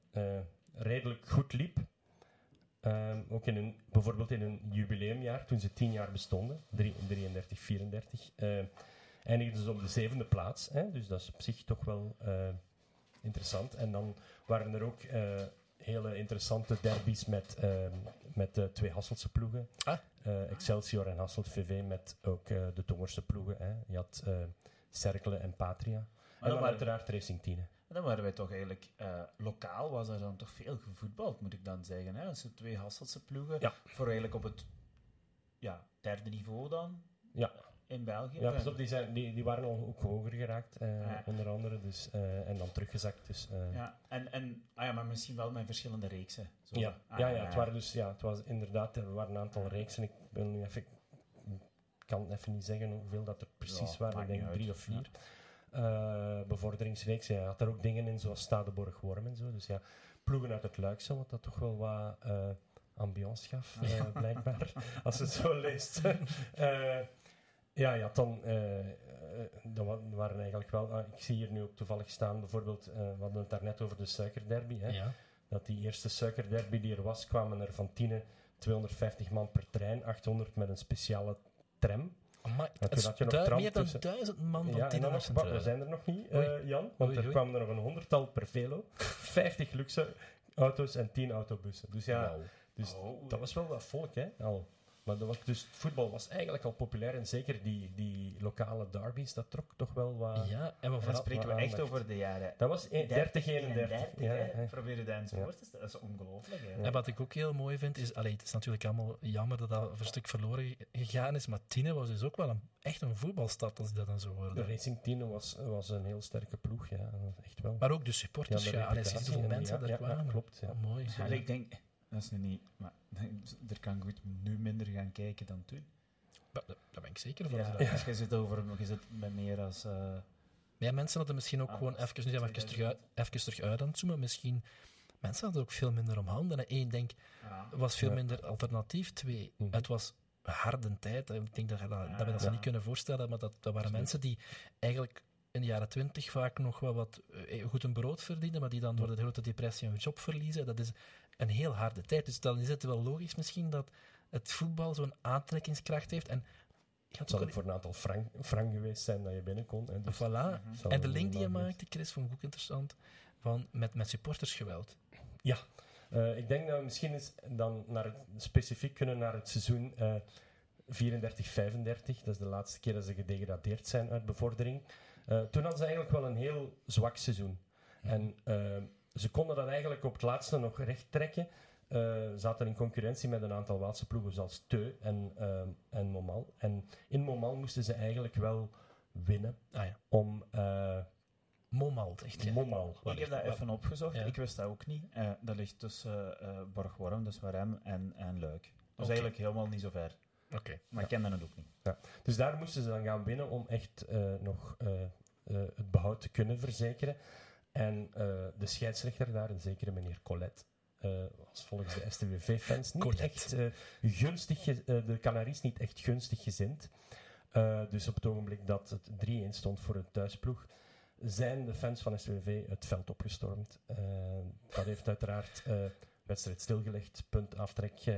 redelijk goed liep. Ehm, ook in hun, bijvoorbeeld in hun jubileumjaar, toen ze tien jaar bestonden, drie- 33, 34, eh, eindigden ze op de zevende plaats. Hè, dus dat is op zich toch wel interessant. En dan waren er ook hele interessante derbies met, ehm, met de twee Hasselse ploegen. Ah. Eh, Excelsior en Hasselt VV met ook eh, de Tongerse ploegen. Hè. Je had eh Cerkelen en Patria. Maar en dan uiteraard Racing Tiene. dan waren wij toch eigenlijk... eh, lokaal was er dan toch veel gevoetbald, moet ik dan zeggen. Hè? Dus twee Hasselse ploegen. Ja. Voor eigenlijk op het ja, derde niveau dan Ja, in België. ja pas op, die, zijn, die, die waren al ook hoger geraakt, eh, Ja. onder andere. Dus, eh, en dan teruggezakt. Dus, eh, Ja, en, en, ah ja, maar misschien wel met verschillende reeksen. Zo. Ja, Ah, ja, ja, het waren dus, ja, het was inderdaad, er waren een aantal reeksen. Ik ben nu even, ik kan even niet zeggen hoeveel dat er precies Ja, waren. Ik denk niet drie uit. of vier. Eh, bevorderingsreeksen. Ja, had er ook dingen in, zoals Stade Borg-Worm en zo. Dus ja, ploegen uit het Luik, zo, wat dat toch wel wat eh, ambiance gaf, blijkbaar. (laughs) als je het zo leest. (laughs) Ja, ja, dan, eh, eh, dat wa- waren eigenlijk wel... ah, ik zie hier nu ook toevallig staan, bijvoorbeeld, eh, we hadden het daarnet over de suikerderby. Hè? Ja. dat die eerste suikerderby die er was, kwamen er van Tiene 250 man per trein, 800 met een speciale tram. Het is tram meer dan duizend man van ja, en dan nog, wa- we zijn er nog niet, Jan, want Oei, er kwamen er nog een honderdtal per velo, (laughs) 50 luxe auto's en 10 autobussen. Dus ja, dus Oh, dat was wel wat volk, hè, al. Maar dat was, dus het voetbal was eigenlijk al populair en zeker die, die lokale derbies, dat trok toch wel wat... Ja, en vooral... spreken we echt aandacht. over de jaren Dat was e- 30, 31. 31, Ja. Probeer je dat eens voor te stellen. Dat is ongelooflijk. Hè. En wat ik ook heel mooi vind, is... Allee, het is natuurlijk allemaal jammer dat dat voor een stuk verloren gegaan is, maar Tiene was dus ook wel een, echt een voetbalstad, als ik dat dan zo De hoorde. Racing Team was, was een heel sterke ploeg, ja, echt wel. Maar ook de supporters, Ja, ja, de allee, en- mensen ja, daar ja, ja, kwamen. klopt, ja. Oh, mooi. Ik denk, dat is nu niet... Maar er kan goed nu minder gaan kijken dan toen. Daar ben ik zeker van. Ja, dat- als je zit over... Je zit met meer als... eh, Ja, mensen hadden misschien ook Ah, gewoon even, nu zijn we even 2000. terug, uit, even terug uit aan het zoomen, misschien... Mensen hadden ook veel minder om handen. Eén, denk, ja. was veel Ja. minder alternatief. Twee, Mhm. het was harde tijd. Ik denk dat, dat, dat we dat Ja. niet kunnen voorstellen, maar dat, dat waren Absoluut. mensen die eigenlijk in de jaren twintig vaak nog wel wat eh, goed een brood verdienen, maar die dan door de grote depressie hun job verliezen. Dat is een heel harde tijd. Dus dan is het wel logisch misschien dat het voetbal zo'n aantrekkingskracht heeft. En Het zal ook voor een aantal frank, frank geweest zijn dat je binnen kon. Hè, dus Voilà. Mhm. En de link die je maakte, Chris, vond ik ook interessant, van met, met supportersgeweld. Eh, ik denk dat we misschien eens dan naar het, specifiek kunnen naar het seizoen eh 34-35. Dat is de laatste keer dat ze gedegradeerd zijn uit bevordering. Eh, toen hadden ze eigenlijk wel een heel zwak seizoen. En eh, ze konden dat eigenlijk op het laatste nog recht trekken. Eh, zaten in concurrentie met een aantal Waalse ploegen zoals Teu en, eh, en Momal. En in Momal moesten ze eigenlijk wel winnen Ah ja, om eh Momald, echt. Ja. Momal. Ik heb dat even opgezocht. Ja. Ik wist dat ook niet. Dat ligt tussen Borgworm, dus Warem, en, en Luik. Dus eigenlijk helemaal niet zo ver. Oké. Maar ik kende het ook niet. Dus daar moesten ze dan gaan winnen om echt nog het behoud te kunnen verzekeren. En eh, de scheidsrechter daar, een zekere meneer Colette, eh, was volgens de STWV-fans niet echt eh, gunstig, ge- de Canaries niet echt gunstig gezind. Dus op het ogenblik dat het 3-1 stond voor een thuisploeg, zijn de fans van STWV het veld opgestormd. Dat heeft uiteraard wedstrijd stilgelegd, punt aftrek. eh,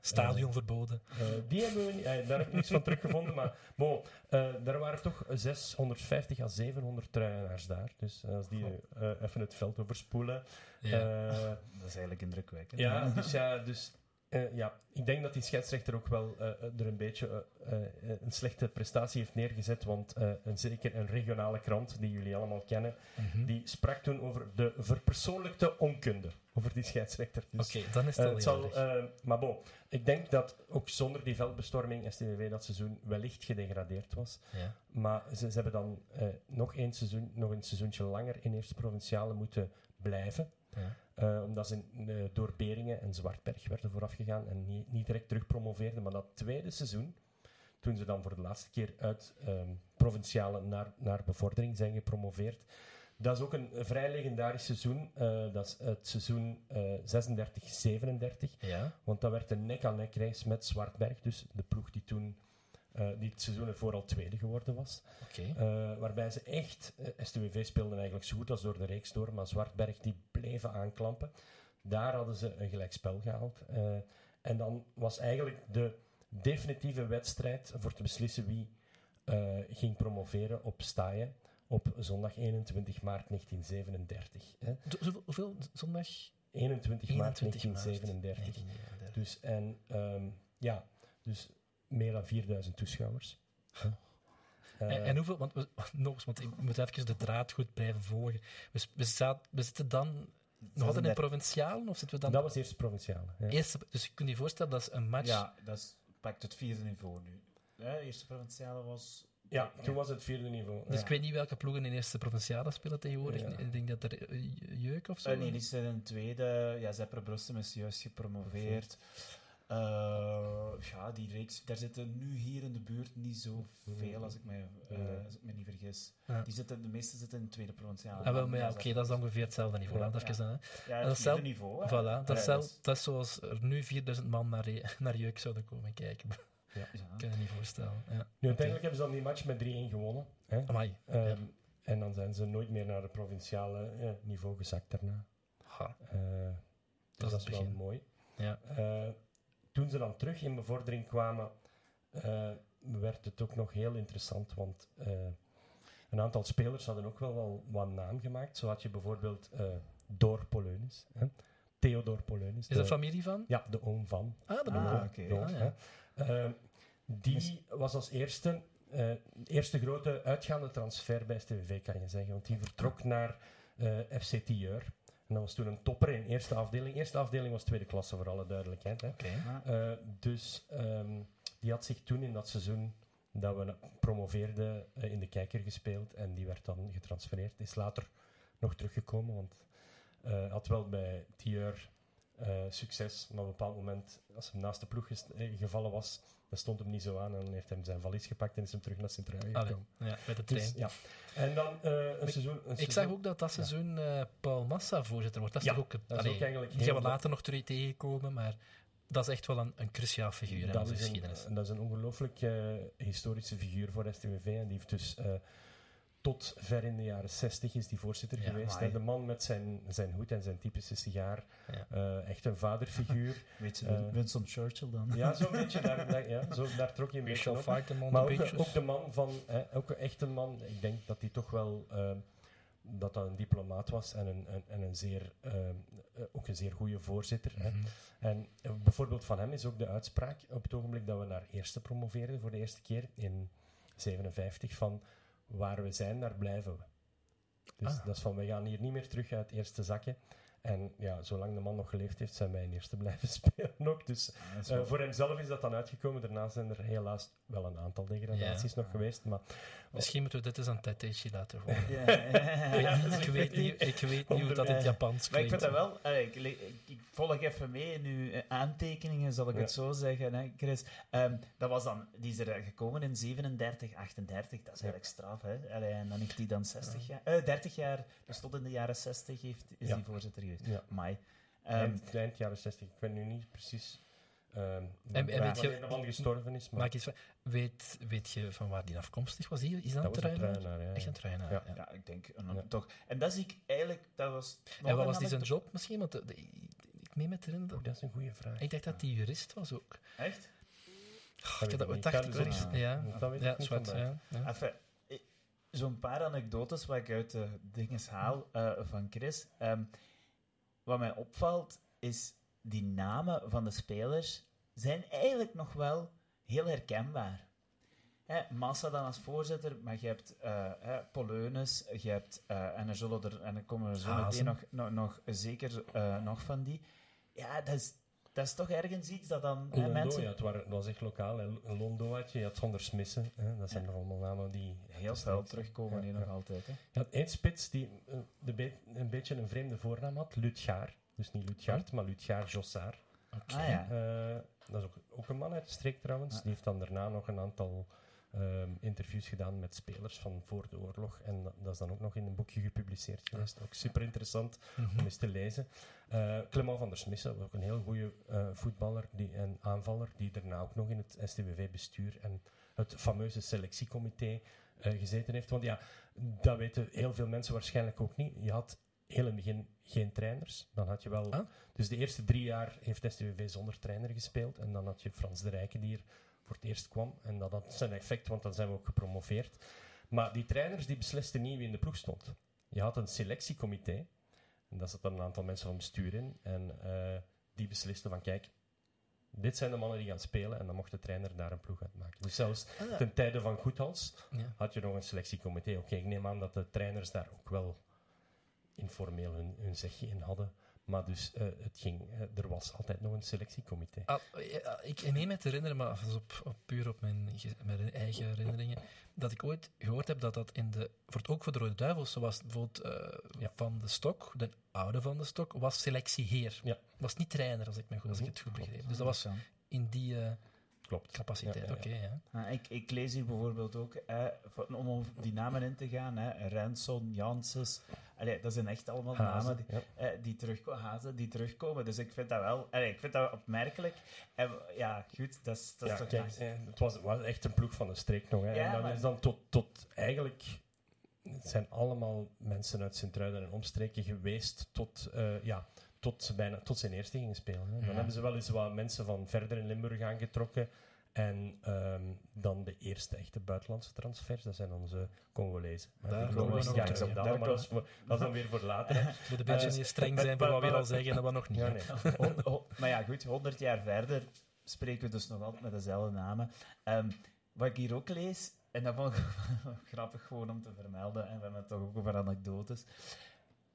Stadion verboden. eh, die hebben we niet, eh, daar heb ik niets van teruggevonden. Maar bon, eh, er waren toch 650 à 700 truienaars daar. Dus als die eh, even het veld overspoelen. Ja. eh, Dat is eigenlijk indrukwekkend. ja, dus ja, dus, eh, ja, ik denk dat die scheidsrechter ook wel eh, er een beetje eh, eh, een slechte prestatie heeft neergezet. Want eh, een, zeker een regionale krant, die jullie allemaal kennen, Mhm. die sprak toen over de verpersoonlijkte onkunde. Over die scheidsrechter. Dus, Oké, dan is het eh, al eh, maar bon, ik denk dat ook zonder die veldbestorming STWV dat seizoen wellicht gedegradeerd was. ja. Maar ze, ze hebben dan eh, nog, één seizoen, nog een seizoentje langer in Eerste Provinciale moeten blijven. Ja. Eh, omdat ze eh, door Beringen en Zwartberg werden voorafgegaan en niet, niet direct terug promoveerden. Maar dat tweede seizoen, toen ze dan voor de laatste keer uit ehm, Provinciale naar, naar bevordering zijn gepromoveerd, dat is ook een vrij legendarisch seizoen. Eh, dat is het seizoen eh 36-37. ja. Want dat werd een nek-aan-nek race met Zwartberg. Dus de ploeg die toen eh, die het seizoen ervoor al tweede geworden was. Eh, waarbij ze echt, eh, STWV speelden eigenlijk zo goed als door de reeks door, maar Zwartberg die bleven aanklampen. Daar hadden ze een gelijkspel gehaald. Eh, en dan was eigenlijk de definitieve wedstrijd voor te beslissen wie ging promoveren op Staaien op zondag 21 maart 1937. Hè. Zo- Hoeveel? Zondag? 21 maart 21 maart 1937. 1937. Dus, en ehm, ja, dus meer dan 4000 toeschouwers. Eh, En, en hoeveel, want we, nog eens, want ik moet even de draad goed blijven volgen. We, we, zaten- we zitten dan nog altijd in 36. provincialen, of zitten we dan... dat was eerst provinciale. Ja. Eerste, dus je kunt je voorstellen, dat is een match... Ja, dat is pakt het vierde niveau nu. De eerste provinciale was... Ja, toen was het vierde niveau. Dus Ja. ik weet niet welke ploegen in eerste provinciale spelen tegenwoordig. Ja. Ik denk dat er eh, Jeuk of zo... Eh, nee, die zitten in de tweede. Ja, Zeppere Brussum is juist gepromoveerd. Eh, ja, die reeks, daar zitten nu hier in de buurt niet zoveel, als ik me, eh, Ja. als ik me niet vergis. Ja. Die zitten, de meeste zitten in de tweede provinciale. Ah, wel, maar ja, Ja, oké, dat is ongeveer hetzelfde niveau. Ja. Laat even. Ja, dat is zelf- niveau. hè. Voilà, dat, is Ja, zelf- dat is- dat is zoals er nu 4000 man naar, (laughs) naar Jeuk zouden komen kijken. ja. (laughs) Ik kan je niet voorstellen. Ja. Nu, uiteindelijk hebben ze dan die match met 3-1 gewonnen. Hè? Amai. Ehm, Ja. En dan zijn ze nooit meer naar het provinciale eh, niveau gezakt daarna. Ha, Eh, dus is dat is wel mooi. ja. Toen ze dan terug in bevordering kwamen, eh, werd het ook nog heel interessant, want eh, een aantal spelers hadden ook wel, wel wat naam gemaakt. Zo had je bijvoorbeeld eh Door Poleunis, hè? Theodor Poleunis. Is de- dat familie van? Ja, de oom van. Ah, dat Ah, oké. Ah, ja. hè. Eh, die was als eerste, eh, eerste grote uitgaande transfer bij STVV, kan je zeggen. Want die vertrok naar eh, FC Tieur. En dat was toen een topper in eerste afdeling. Eerste afdeling was tweede klasse, voor alle duidelijkheid. Hè. Eh, dus ehm, die had zich toen in dat seizoen dat we promoveerden eh, in de kijker gespeeld. En die werd dan getransfereerd. Is later nog teruggekomen, want eh had wel bij Tieur eh, succes. Maar op een bepaald moment, als hij naast de ploeg eh, gevallen was, dat stond hem niet zo aan. En dan heeft hij zijn valies gepakt en is hem terug naar Sint-Truiden gekomen. ja, met de trein. Dus, ja. En dan eh, een Ik- seizoen... Een Ik seizoen- zag ook dat dat seizoen Paul Massa voorzitter wordt. Dat is Ja, toch ook... dat is ook eigenlijk die gaan we later nog terug tegenkomen, maar dat is echt wel een, een cruciaal figuur in onze is, geschiedenis. een, dat is een ongelooflijk historische figuur voor STVV. En die heeft dus tot ver in de jaren 60 is die voorzitter Ja, geweest. hè. De man met zijn, zijn hoed en zijn typische sigaar. Ja. Eh, echt een vaderfiguur. (laughs) Weet je, Eh, Winston Churchill dan? ja, zo'n beetje. Daar, daar- ja, zo, daar trok je een beetje op. Maar ook, ook de man van, hè, ook echt een man, ik denk dat hij toch wel eh, dat dat een diplomaat was en een, en een zeer, eh, eh, ook een zeer goede voorzitter. Hè. Mhm. En eh, bijvoorbeeld van hem is ook de uitspraak op het ogenblik dat we naar eerste promoveerden voor de eerste keer in 57 van waar we zijn, daar blijven we. Dus Ah. dat is van, we gaan hier niet meer terug uit eerste zakken. En ja, zolang de man nog geleefd heeft, zijn wij in eerste blijven (laughs) spelen ook. Dus Ja, eh, voor hemzelf is dat dan uitgekomen. Daarna zijn er helaas wel een aantal degradaties nog geweest. Maar Misschien moeten we dit eens aan Tateshi laten horen. Ja, Ik weet niet, ik weet niet, ik weet niet hoe dat in het Japans Maar ik klinkt. vind dat wel... allee, ik, le- ik, ik volg even mee in uw eh, aantekeningen, zal ik Ja. het zo zeggen, hè, Chris. Ehm, dat was dan... Die is er gekomen in 37, 38. Dat is eigenlijk straf, hè. Allee, en dan heeft hij dan 60 jaar... eh, 30 jaar... Dus tot in de jaren 60 heeft, is Ja. hij voorzitter geweest. Ja, Mai. Ehm, eind, eind jaren 60. Ik weet nu niet precies ehm, en wanneer weet je- man gestorven is. Maar Maak iets van, weet, weet je van waar die afkomstig was? Is dat, een een truinaar? Ja, Echt een truinaar, Ja. ja. ja, ik denk... een- Ja. Toch. En dat zie ik eigenlijk... Dat was En wat was die zijn job misschien? Want de- de- ik meen me te herinneren Oeh, dat... dat is een goede vraag. Ik dacht dat hij jurist was ook. Echt? Oh, ik had dat dacht ik wel eens. Ja, Dat weet ik niet ja. Enfin, eh, zo'n paar anekdotes wat ik uit de dingen haal eh, van Chris. Ehm, wat mij opvalt, is die namen van de spelers zijn eigenlijk nog wel heel herkenbaar. Hè, Massa dan als voorzitter, maar je hebt eh hè, Poleunis, je hebt, eh, en er zullen er, en er komen er zo meteen nog, nog, nog zeker eh, nog van die. Ja, dat is, dat is toch ergens iets dat dan hè, Londo, mensen... ja, het waren, dat was echt lokaal. Hè. Londo had je, je had Zonder Smissen. Hè. Dat zijn Ja. nog allemaal namen die... Heel niet- terugkomen Ja, nog altijd. Hè. Je had één spits die eh, de be- een beetje een vreemde voornaam had. Lutgaar. Dus niet Lutgaard, maar Lutgaar Jossard. Oké. Ah ja. Eh, dat is ook, ook een man uit de streek trouwens. Ah. Die heeft dan daarna nog een aantal ehm, interviews gedaan met spelers van voor de oorlog. En dat, is dan ook nog in een boekje gepubliceerd geweest. Ook super interessant Mhm. om eens te lezen. Eh Clement van der Smissen, ook een heel goede eh, voetballer die, en aanvaller, die daarna ook nog in het STWV-bestuur en het fameuze selectiecomité eh, gezeten heeft. Want ja, dat weten heel veel mensen waarschijnlijk ook niet. Je had heel in het begin geen trainers. Dan had je wel... Ah. Dus de eerste drie jaar heeft STWV zonder trainer gespeeld. En dan had je Frans de Rijken die er voor het eerst kwam. En dat had zijn effect, want dan zijn we ook gepromoveerd. Maar die trainers die beslisten niet wie in de ploeg stond. Je had een selectiecomité. En daar zaten een aantal mensen van bestuur in. En eh, die beslisten van, kijk, dit zijn de mannen die gaan spelen. En dan mocht de trainer daar een ploeg uit maken. Dus zelfs Ah, ja. ten tijde van Goethals Ja. had je nog een selectiecomité. Oké, ik neem aan dat de trainers daar ook wel informeel hun, hun zegje in hadden. Maar dus, eh, het ging, eh, er was altijd nog een selectiecomité. Ah, ja, ik meen me te herinneren, maar dat is op, op, puur op mijn, mijn eigen herinneringen, dat ik ooit gehoord heb dat dat in de, voor het, ook voor de Rode Duivels, zoals bijvoorbeeld eh, Ja. Van de Stok, de oude Van de Stok, was selectieheer. Ja. Was niet trainer, als ik, me goed, als ik het goed begreep. Dus dat was in die eh, Klopt. capaciteit. Ja, ja, ja. Oké, ja. Ah, ik, ik lees hier bijvoorbeeld ook, eh, om op die namen in te gaan, hè, Renson, Janssens, allee, dat zijn echt allemaal Hazen, namen die, eh, die, terugko- Hazen, die terugkomen. Dus ik vind dat wel, allee, ik vind dat opmerkelijk. En ja, goed, dat is, dat is Ja, toch kijk, eh, het was, was echt een ploeg van de streek nog. Hè. Ja, en dan maar- is dan tot, tot eigenlijk... Het zijn allemaal mensen uit Sint-Truiden en omstreken geweest tot, eh, ja, tot, bijna, tot zijn eerste gingen spelen. Hè. Dan Ja. hebben ze wel eens wat mensen van verder in Limburg aangetrokken. En ehm, dan de eerste echte buitenlandse transfers, dat zijn onze Congolezen. Daar komen we nog terug, dat, Daar maar dat is, voor- dat is dan weer voor later. (laughs) Moet een beetje Eh, niet streng zijn voor wat we al (laughs) zeggen en wat nog niet. Ja, hè. nee. Hon- (laughs) ho- maar ja, goed, 100 jaar verder spreken we dus nog altijd met dezelfde namen. Ehm, wat ik hier ook lees, en dat vond ik grappig gewoon om te vermelden, en we hebben het toch ook over anekdotes,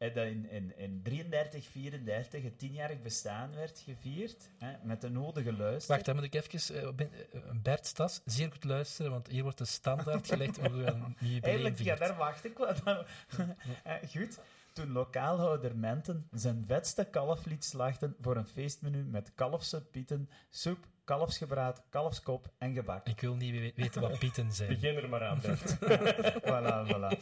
dat in, in, in 33, 34 het tienjarig bestaan werd gevierd, hè, met de nodige luister. Wacht, dan moet ik even... eh, Bert Stas, zeer goed luisteren, want hier wordt de standaard gelegd hoe we een (laughs) jubileum Eigenlijk, ja, daar wacht ik wel. (laughs) Eh, goed. Toen lokaalhouder Menten zijn vetste kalflied slachten voor een feestmenu met kalfse pieten, soep, kalfsgebraad, kalfskop en gebak. Ik wil niet we- weten wat pieten zijn. Begin er maar aan, Bert. (laughs) voilà, voilà.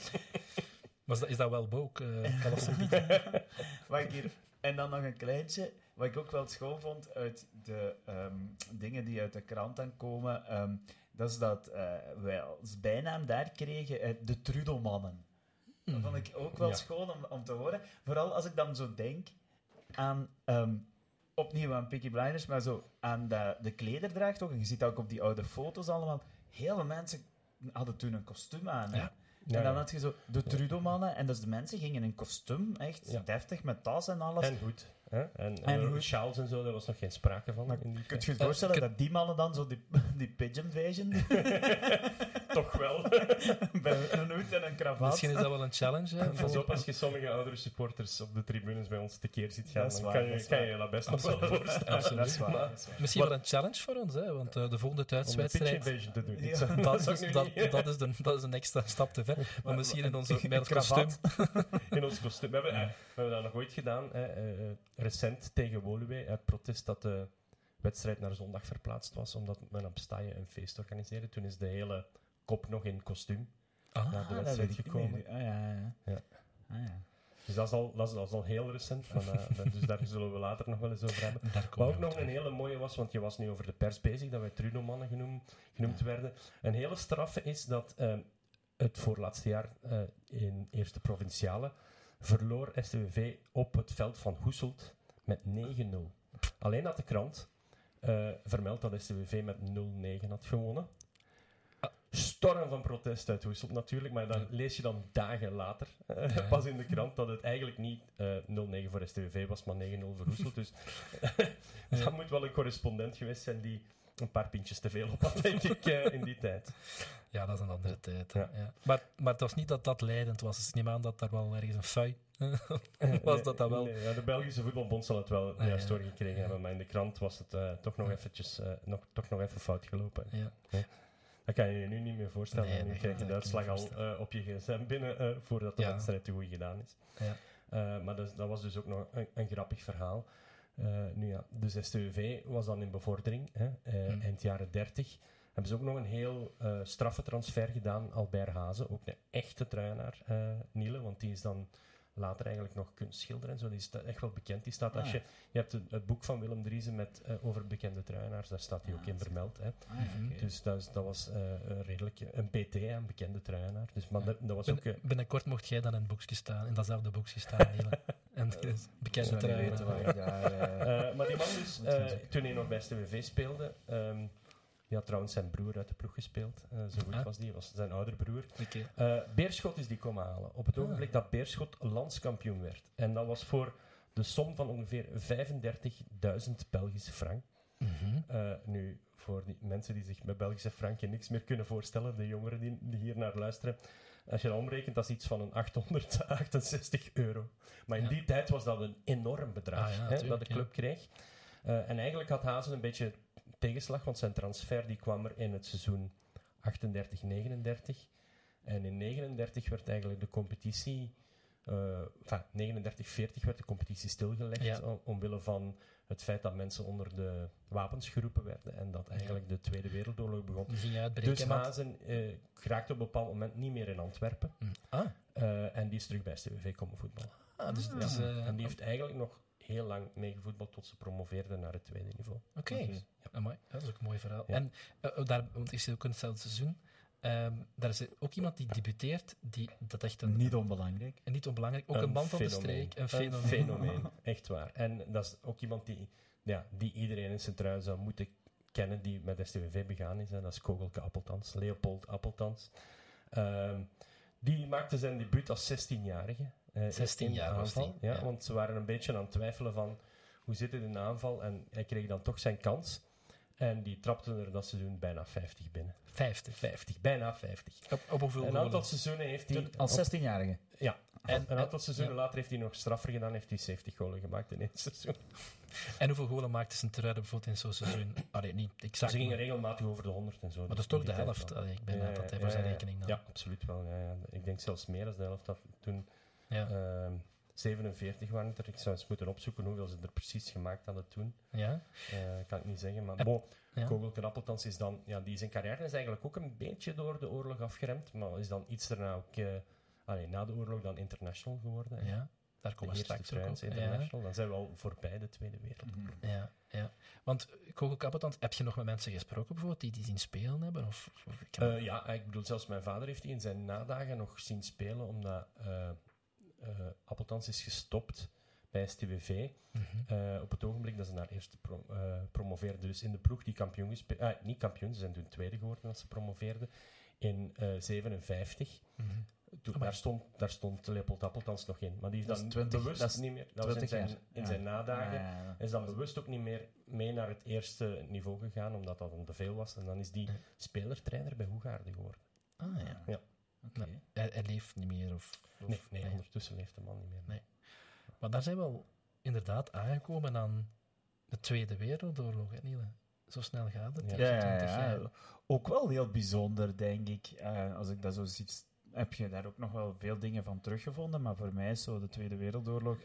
Maar is dat, wel eh? (laughs) Wat ik hier, en dan nog een kleintje, wat ik ook wel schoon vond uit de ehm, dingen die uit de krant dan komen, ehm, dat is dat eh, wij als bijnaam daar kregen eh, de Trudelmannen. Dat vond ik ook wel Ja. schoon om, om te horen. Vooral als ik dan zo denk aan, ehm, opnieuw aan Peaky Blinders, maar zo aan de, de klederdracht ook. En je ziet dat ook op die oude foto's allemaal. Heel veel mensen hadden toen een kostuum aan. Ja. Ja, en dan had je zo de Trudelmannen. En dus de mensen gingen in kostuum, echt deftig, met tas en alles. En goed. Hè? En, en, En sjaals en zo, daar was nog geen sprake van. Maar in die Kun je je voorstellen Eh, dat die mannen dan zo die, (laughs) die pigeon invasion (laughs) (laughs) Toch wel. (laughs) bij een hoed en een kravaat? Misschien is dat wel een challenge. Hè, Pas voor- op, als je sommige oudere supporters op de tribunes bij ons tekeer ziet gaan, dan waar, kan dat je kan je dat best nog wel voorstellen. Absoluut. Dat is waar. Maar- dat is waar. Misschien wel een challenge voor ons, hè, want eh, de volgende Om thuiswedstrijd... invasion te doen. Ja. (laughs) Dat, is, dat, is de, dat is een extra stap te ver. Maar Maar- misschien in onze met ons kostuum. (laughs) in ons kostuum. We hebben, eh, we hebben dat nog ooit gedaan, hè, eh, eh, recent tegen Woluwe, uit protest dat de wedstrijd naar zondag verplaatst was, omdat men op Staaien een feest organiseerde. Toen is de hele kop nog in kostuum Ah, naar de wedstrijd gekomen. Ah, ja, ja. Ja. Ah, ja. Dus dat is al, dat is, dat is al heel recent. Maar, eh, (laughs) dus daar zullen we later nog wel eens over hebben. Wat ook nog een hele mooie was, want je was nu over de pers bezig, dat wij Trudeau-mannen genoemd, genoemd werden. Een hele straffe is dat eh, het voorlaatste jaar eh, in Eerste Provinciale verloor STWV op het veld van Hoeselt met 9-0. Alleen had de krant eh, vermeld dat STWV met 0-9 had gewonnen. Storm van protest uit natuurlijk, maar dan lees je dan dagen later (laughs) Ja. pas in de krant dat het eigenlijk niet eh 0-9 voor STWV was, maar 9-0 voor Hoeselt. Dus (laughs) Ja. dat moet wel een correspondent geweest zijn die een paar pintjes te veel op had, denk ik, eh, in die tijd. Ja, dat is een andere tijd. Ja. Ja. Maar, maar het was niet dat dat leidend was. Dus neem aan dat daar wel ergens een fui (laughs) was dat dan wel. Nee, ja, de Belgische voetbalbond zal het wel Ah, juist doorgekregen hebben, maar in de krant was het eh, toch, nog eventjes, nog, toch nog even fout gelopen. Ja. Dat kan je je nu niet meer voorstellen. Nee, nu krijg je de uitslag al eh, op je gsm binnen eh, voordat de Ja. wedstrijd te goed gedaan is. Ja. Eh, maar dat, dat was dus ook nog een, een grappig verhaal. Nu ja, dus STUV was dan in bevordering, hè, Hmm. eind jaren 30. Hebben ze ook nog een heel straffe transfer gedaan, Albert Hazen, ook een echte eh Niele, want die is dan later eigenlijk nog kunstschilder en zo. Die is echt wel bekend. Die staat, als Ah. je, je hebt het, het boek van Willem Driessen met, eh, over bekende truienaars, daar staat hij ook Ah, in dat is- vermeld. Hè. Ah, ja. Dus dat, is- dat was een redelijk een BT, hè, een bekende truienaar. Dus, maar dat, dat was ook... eh, Bin- binnenkort mocht jij dan in het boekje staan, in datzelfde boekje staan. (laughs) En dus bekende Ik zou niet weten truien. waar ik daar... eh, Eh, maar die man dus, toen hij nog bij STWV speelde, ehm, die had trouwens zijn broer uit de ploeg gespeeld. Eh, zo goed Ah. was die, was zijn oudere broer. Eh, Beerschot is die komen halen. Op het Ah. ogenblik dat Beerschot landskampioen werd. En dat was voor de som van ongeveer 35.000 Belgische frank. Mhm. Eh, nu, voor die mensen die zich met Belgische franken niks meer kunnen voorstellen, de jongeren die, die hier naar luisteren, als je dat omrekent, dat is iets van een 868 euro. Maar in Ja. die tijd was dat een enorm bedrag Ah, ja, hè, dat de club kreeg. En eigenlijk had Hazen een beetje tegenslag, want zijn transfer die kwam er in het seizoen 38-39. En in 39 werd eigenlijk de competitie, eh enfin, 39-40 werd de competitie stilgelegd, Ja. om- omwille van het feit dat mensen onder de wapens geroepen werden en dat eigenlijk de Tweede Wereldoorlog begon. Dus Hazen eh, geraakte op een bepaald moment niet meer in Antwerpen. Hm. Ah, eh, en die is terug bij STVV komen voetballen. ah, dus Ja. eh, en die heeft eigenlijk nog heel lang meegevoetbald tot ze promoveerde naar het tweede niveau. Oké, ja. Dat is ook een mooi verhaal. Ja. En eh, daar, want ik zit ook in hetzelfde seizoen. Ehm, daar is ook iemand die debuteert, die dat echt een... Niet onbelangrijk. En niet onbelangrijk, ook een, band van de streek, een fenomeen. fenomeen, (laughs) echt waar. En dat is ook iemand die, ja, die iedereen in Sint-Truiden zou moeten kennen, die met STVV begaan is. Hè. Dat is Kogelke Appeltans, Leopold Appeltans. Ehm, die maakte zijn debuut als 16-jarige. Eh, 16 in de jaar was die, Ja, ja. Want ze waren een beetje aan het twijfelen van hoe zit het in de aanval. En hij kreeg dan toch zijn kans. En die trapte er dat seizoen bijna 50 binnen. 50. 50, bijna 50. Op, op hoeveel Een aantal seizoenen heeft hij... Als 16-jarige. Ja, En- een aantal seizoenen ja. later heeft hij nog straffer gedaan, heeft hij 70 golen gemaakt in één seizoen. En hoeveel goalen maakte Sint-Truiden bijvoorbeeld in zo'n seizoen? (clears throat) Allee, niet exact, Ze gingen regelmatig over de 100 en zo. maar dat dus is toch de helft. Allee, ik ben Ja, dat hij voor zijn rekening dan. Ja, absoluut wel. Ja, ja. Ik denk zelfs meer dan de helft. Dat toen Ja. ehm, 47 waren het er. Ik zou eens moeten opzoeken hoeveel ze er precies gemaakt hadden toen. Ja? Eh, kan ik niet zeggen. Maar En- bon, Ja. Kogelken Appeltans is dan... Ja, die zijn carrière is eigenlijk ook een beetje door de oorlog afgeremd. Maar is dan iets daarna ook... eh, allee, na de oorlog dan international geworden. ja, daar komen we straks ook op. Ja. international. Dan zijn we al voorbij de Tweede Wereldoorlog. Ja, ja. Want Kogel Kappetant, heb je nog met mensen gesproken bijvoorbeeld die die zien spelen hebben? Of, of ik heb- Eh, ja, ik bedoel, zelfs mijn vader heeft die in zijn nadagen nog zien spelen, omdat eh, Appeltans is gestopt bij STWV. Mhm. eh, op het ogenblik dat ze naar eerste pro eh, promoveerden. Dus in de ploeg die kampioen is, ah, niet kampioen, ze zijn toen tweede geworden als ze promoveerden, in eh 57. Mhm. Toen, daar, stond, daar stond Leopold Appeltans nog in. Maar die is Dat dan is 20 bewust dat is niet meer... Dat was in 20 zijn, Ja. nadagen. Ja, is dan bewust ook niet meer mee naar het eerste niveau gegaan, omdat dat een te veel was. En dan is die spelertrainer bij Hoegaarden geworden. Ah ja. Hij, hij leeft niet meer. Of, of- Nee, nee, ondertussen leeft de man niet meer. Nee. Maar daar zijn we wel inderdaad aangekomen aan de Tweede Wereldoorlog, hè, Niele? Zo snel gaat het. Ja. Ja, ja, 20 ja. jaar. Ook wel heel bijzonder, denk ik. Eh, als ik dat zo zie, heb je daar ook nog wel veel dingen van teruggevonden. Maar voor mij is zo de Tweede Wereldoorlog...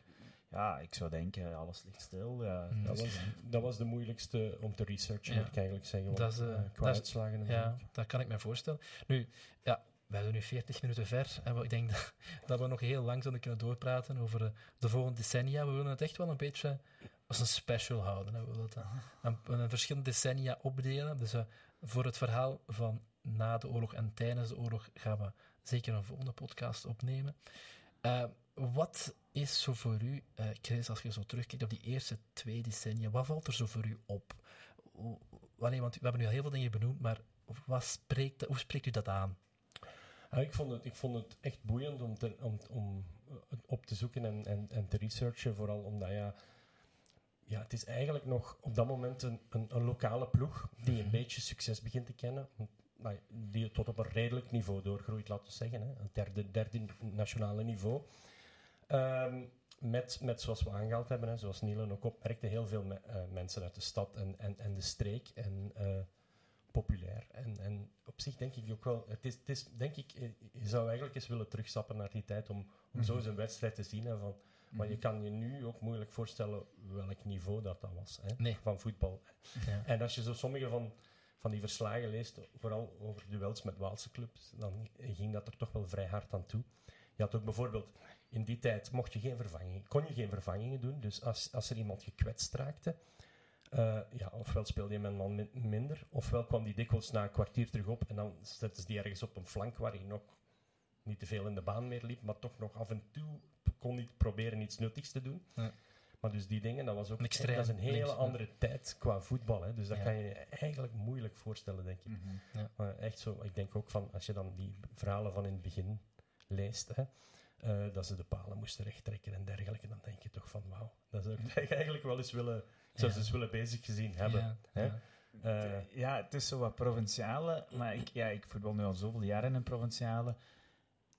Ja, ik zou denken, alles ligt stil. Ja, Mm. Dat was, dat was de moeilijkste om te researchen, Ja. moet ik eigenlijk zeggen. Dat is, qua dat is- Ja, dat kan ik me voorstellen. Nu, ja, wij zijn nu 40 minuten ver. En ik denk dat, we nog heel lang zouden kunnen doorpraten over eh, de volgende decennia. We willen het echt wel een beetje als een special houden. We willen het verschillende decennia opdelen. Dus eh, voor het verhaal van na de oorlog en tijdens de oorlog gaan we zeker een volgende podcast opnemen. Eh, wat is zo voor u, Chris, als je zo terugkijkt op die eerste twee decennia, wat valt er zo voor u op? Allee, want we hebben nu al heel veel dingen benoemd, maar wat spreekt, hoe spreekt u dat aan? Ja, ik, vond het, ik vond het echt boeiend om, te, om, om het op te zoeken en, en, en te researchen. Vooral omdat ja, ja, het is eigenlijk nog op dat moment een, een, een lokale ploeg die een Mhm. beetje succes begint te kennen. Die tot op een redelijk niveau doorgroeit, laten we zeggen. Hè. Een derde, derde nationale niveau. Ehm, met, met, zoals we aangehaald hebben, hè, zoals Nielen ook opmerkte, heel veel me- eh, mensen uit de stad en, en, en de streek. En eh, populair. En, en op zich denk ik ook wel, het is, het is denk ik, eh, je zou eigenlijk eens willen terugstappen naar die tijd om, om zo Mhm. eens een wedstrijd te zien. Hè, van, maar je kan je nu ook moeilijk voorstellen welk niveau dat, dat was hè, Nee. van voetbal. Ja. En als je zo sommige van, van die verslagen leest, vooral over duels met Waalse clubs, dan ging dat er toch wel vrij hard aan toe. Je had ook bijvoorbeeld, in die tijd mocht je geen vervanging, kon je geen vervangingen doen. Dus als, als er iemand gekwetst raakte, eh, ja, ofwel speelde je met een man min- minder, ofwel kwam die dikwijls na een kwartier terug op en dan zetten ze die ergens op een flank waar hij nog niet te veel in de baan meer liep, maar toch nog af en toe kon hij proberen iets nuttigs te doen. Ja. Maar dus die dingen, dat was ook dat is een hele links, ja. andere tijd qua voetbal. Hè. Dus dat Ja. kan je je eigenlijk moeilijk voorstellen, denk ik. Mhm. Maar echt zo, ik denk ook van, als je dan die verhalen van in het begin leest, hè, eh, dat ze de palen moesten rechttrekken en dergelijke, dan denk je toch van wauw, dat zou ik (laughs) eigenlijk wel eens willen, ik zou ze eens willen bezig gezien hebben. Ja, hè? ja. Eh, ja, het is zo wat provinciale, maar ik, ja, ik voetbal nu al zoveel jaren in een provinciale.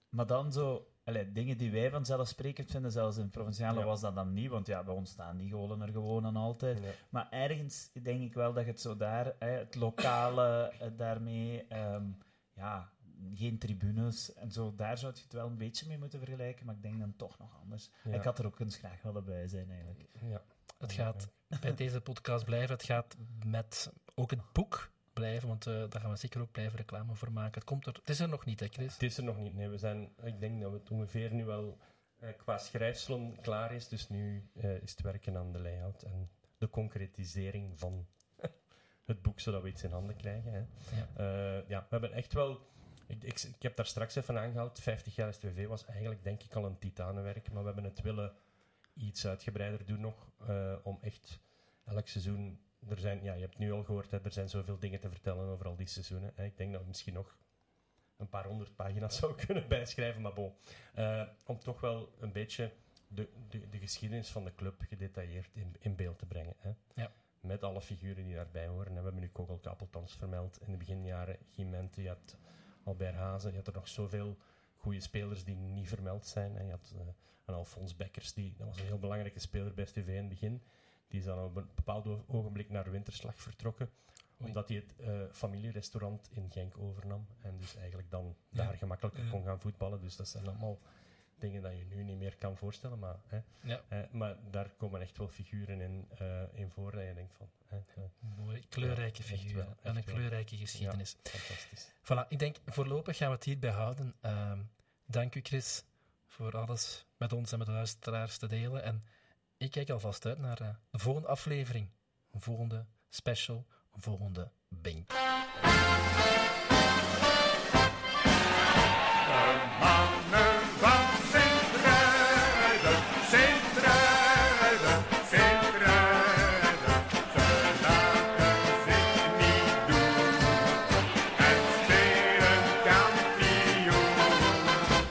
Maar dan zo, allee, dingen die wij vanzelfsprekend vinden, zelfs in provinciale Ja. was dat dan niet, want ja, bij ons staan die golen er gewoon aan altijd. ja. Maar ergens denk ik wel dat je het zo daar, hè, het lokale eh, daarmee, ehm, ja, geen tribunes en zo, daar zou je het wel een beetje mee moeten vergelijken, maar ik denk dan toch nog anders. Ja. Ik had er ook eens graag willen bij zijn, eigenlijk. Ja. Het gaat bij (laughs) deze podcast blijven. Het gaat met ook het boek blijven, want eh, daar gaan we zeker ook blijven reclame voor maken. Het, komt er, het is er nog niet, hè, Chris? Het is er nog niet. Nee, we zijn, ik denk dat het ongeveer nu wel eh, qua schrijfselen klaar is. Dus nu eh, is het werken aan de layout en de concretisering van (laughs) het boek, zodat we iets in handen krijgen. Hè. Ja. Eh, ja, we hebben echt wel... Ik, ik, ik heb daar straks even aangehaald. 50 jaar STV was eigenlijk denk ik al een titanenwerk. Maar we hebben het willen iets uitgebreider doen nog. eh, om echt elk seizoen... Er zijn, ja, je hebt nu al gehoord, hè, er zijn zoveel dingen te vertellen over al die seizoenen. Hè. Ik denk dat we misschien nog een paar honderd pagina's (laughs) zou kunnen bijschrijven. Maar bon, Eh, om toch wel een beetje de, de, de geschiedenis van de club gedetailleerd in, in beeld te brengen. Hè. Ja. Met alle figuren die daarbij horen. En we hebben nu Kogel Kapeltans vermeld. In de beginjaren Gimente, je had Albert Hazen. Je had er nog zoveel goede spelers die niet vermeld zijn. En je had eh, een Alfons Bekkers, die, dat was een heel belangrijke speler bij STV in het begin. Die is dan op een bepaald ogenblik naar Winterslag vertrokken. Oei. Omdat hij het eh, familierestaurant in Genk overnam. En dus eigenlijk dan Ja. daar gemakkelijker kon gaan voetballen. Dus dat zijn allemaal dingen dat je nu niet meer kan voorstellen. Maar, hè, Ja. eh, maar daar komen echt wel figuren in, eh, in voor dat je denkt van... Hè, eh, Mooi, kleurrijke Ja, figuren wel, en een wel. kleurrijke geschiedenis. fantastisch. Voilà, ik denk voorlopig gaan we het hierbij houden. Ehm, dank u, Chris, voor alles met ons en met de luisteraars te delen. En ik kijk alvast uit naar eh, de volgende aflevering, een volgende special, een volgende Bing.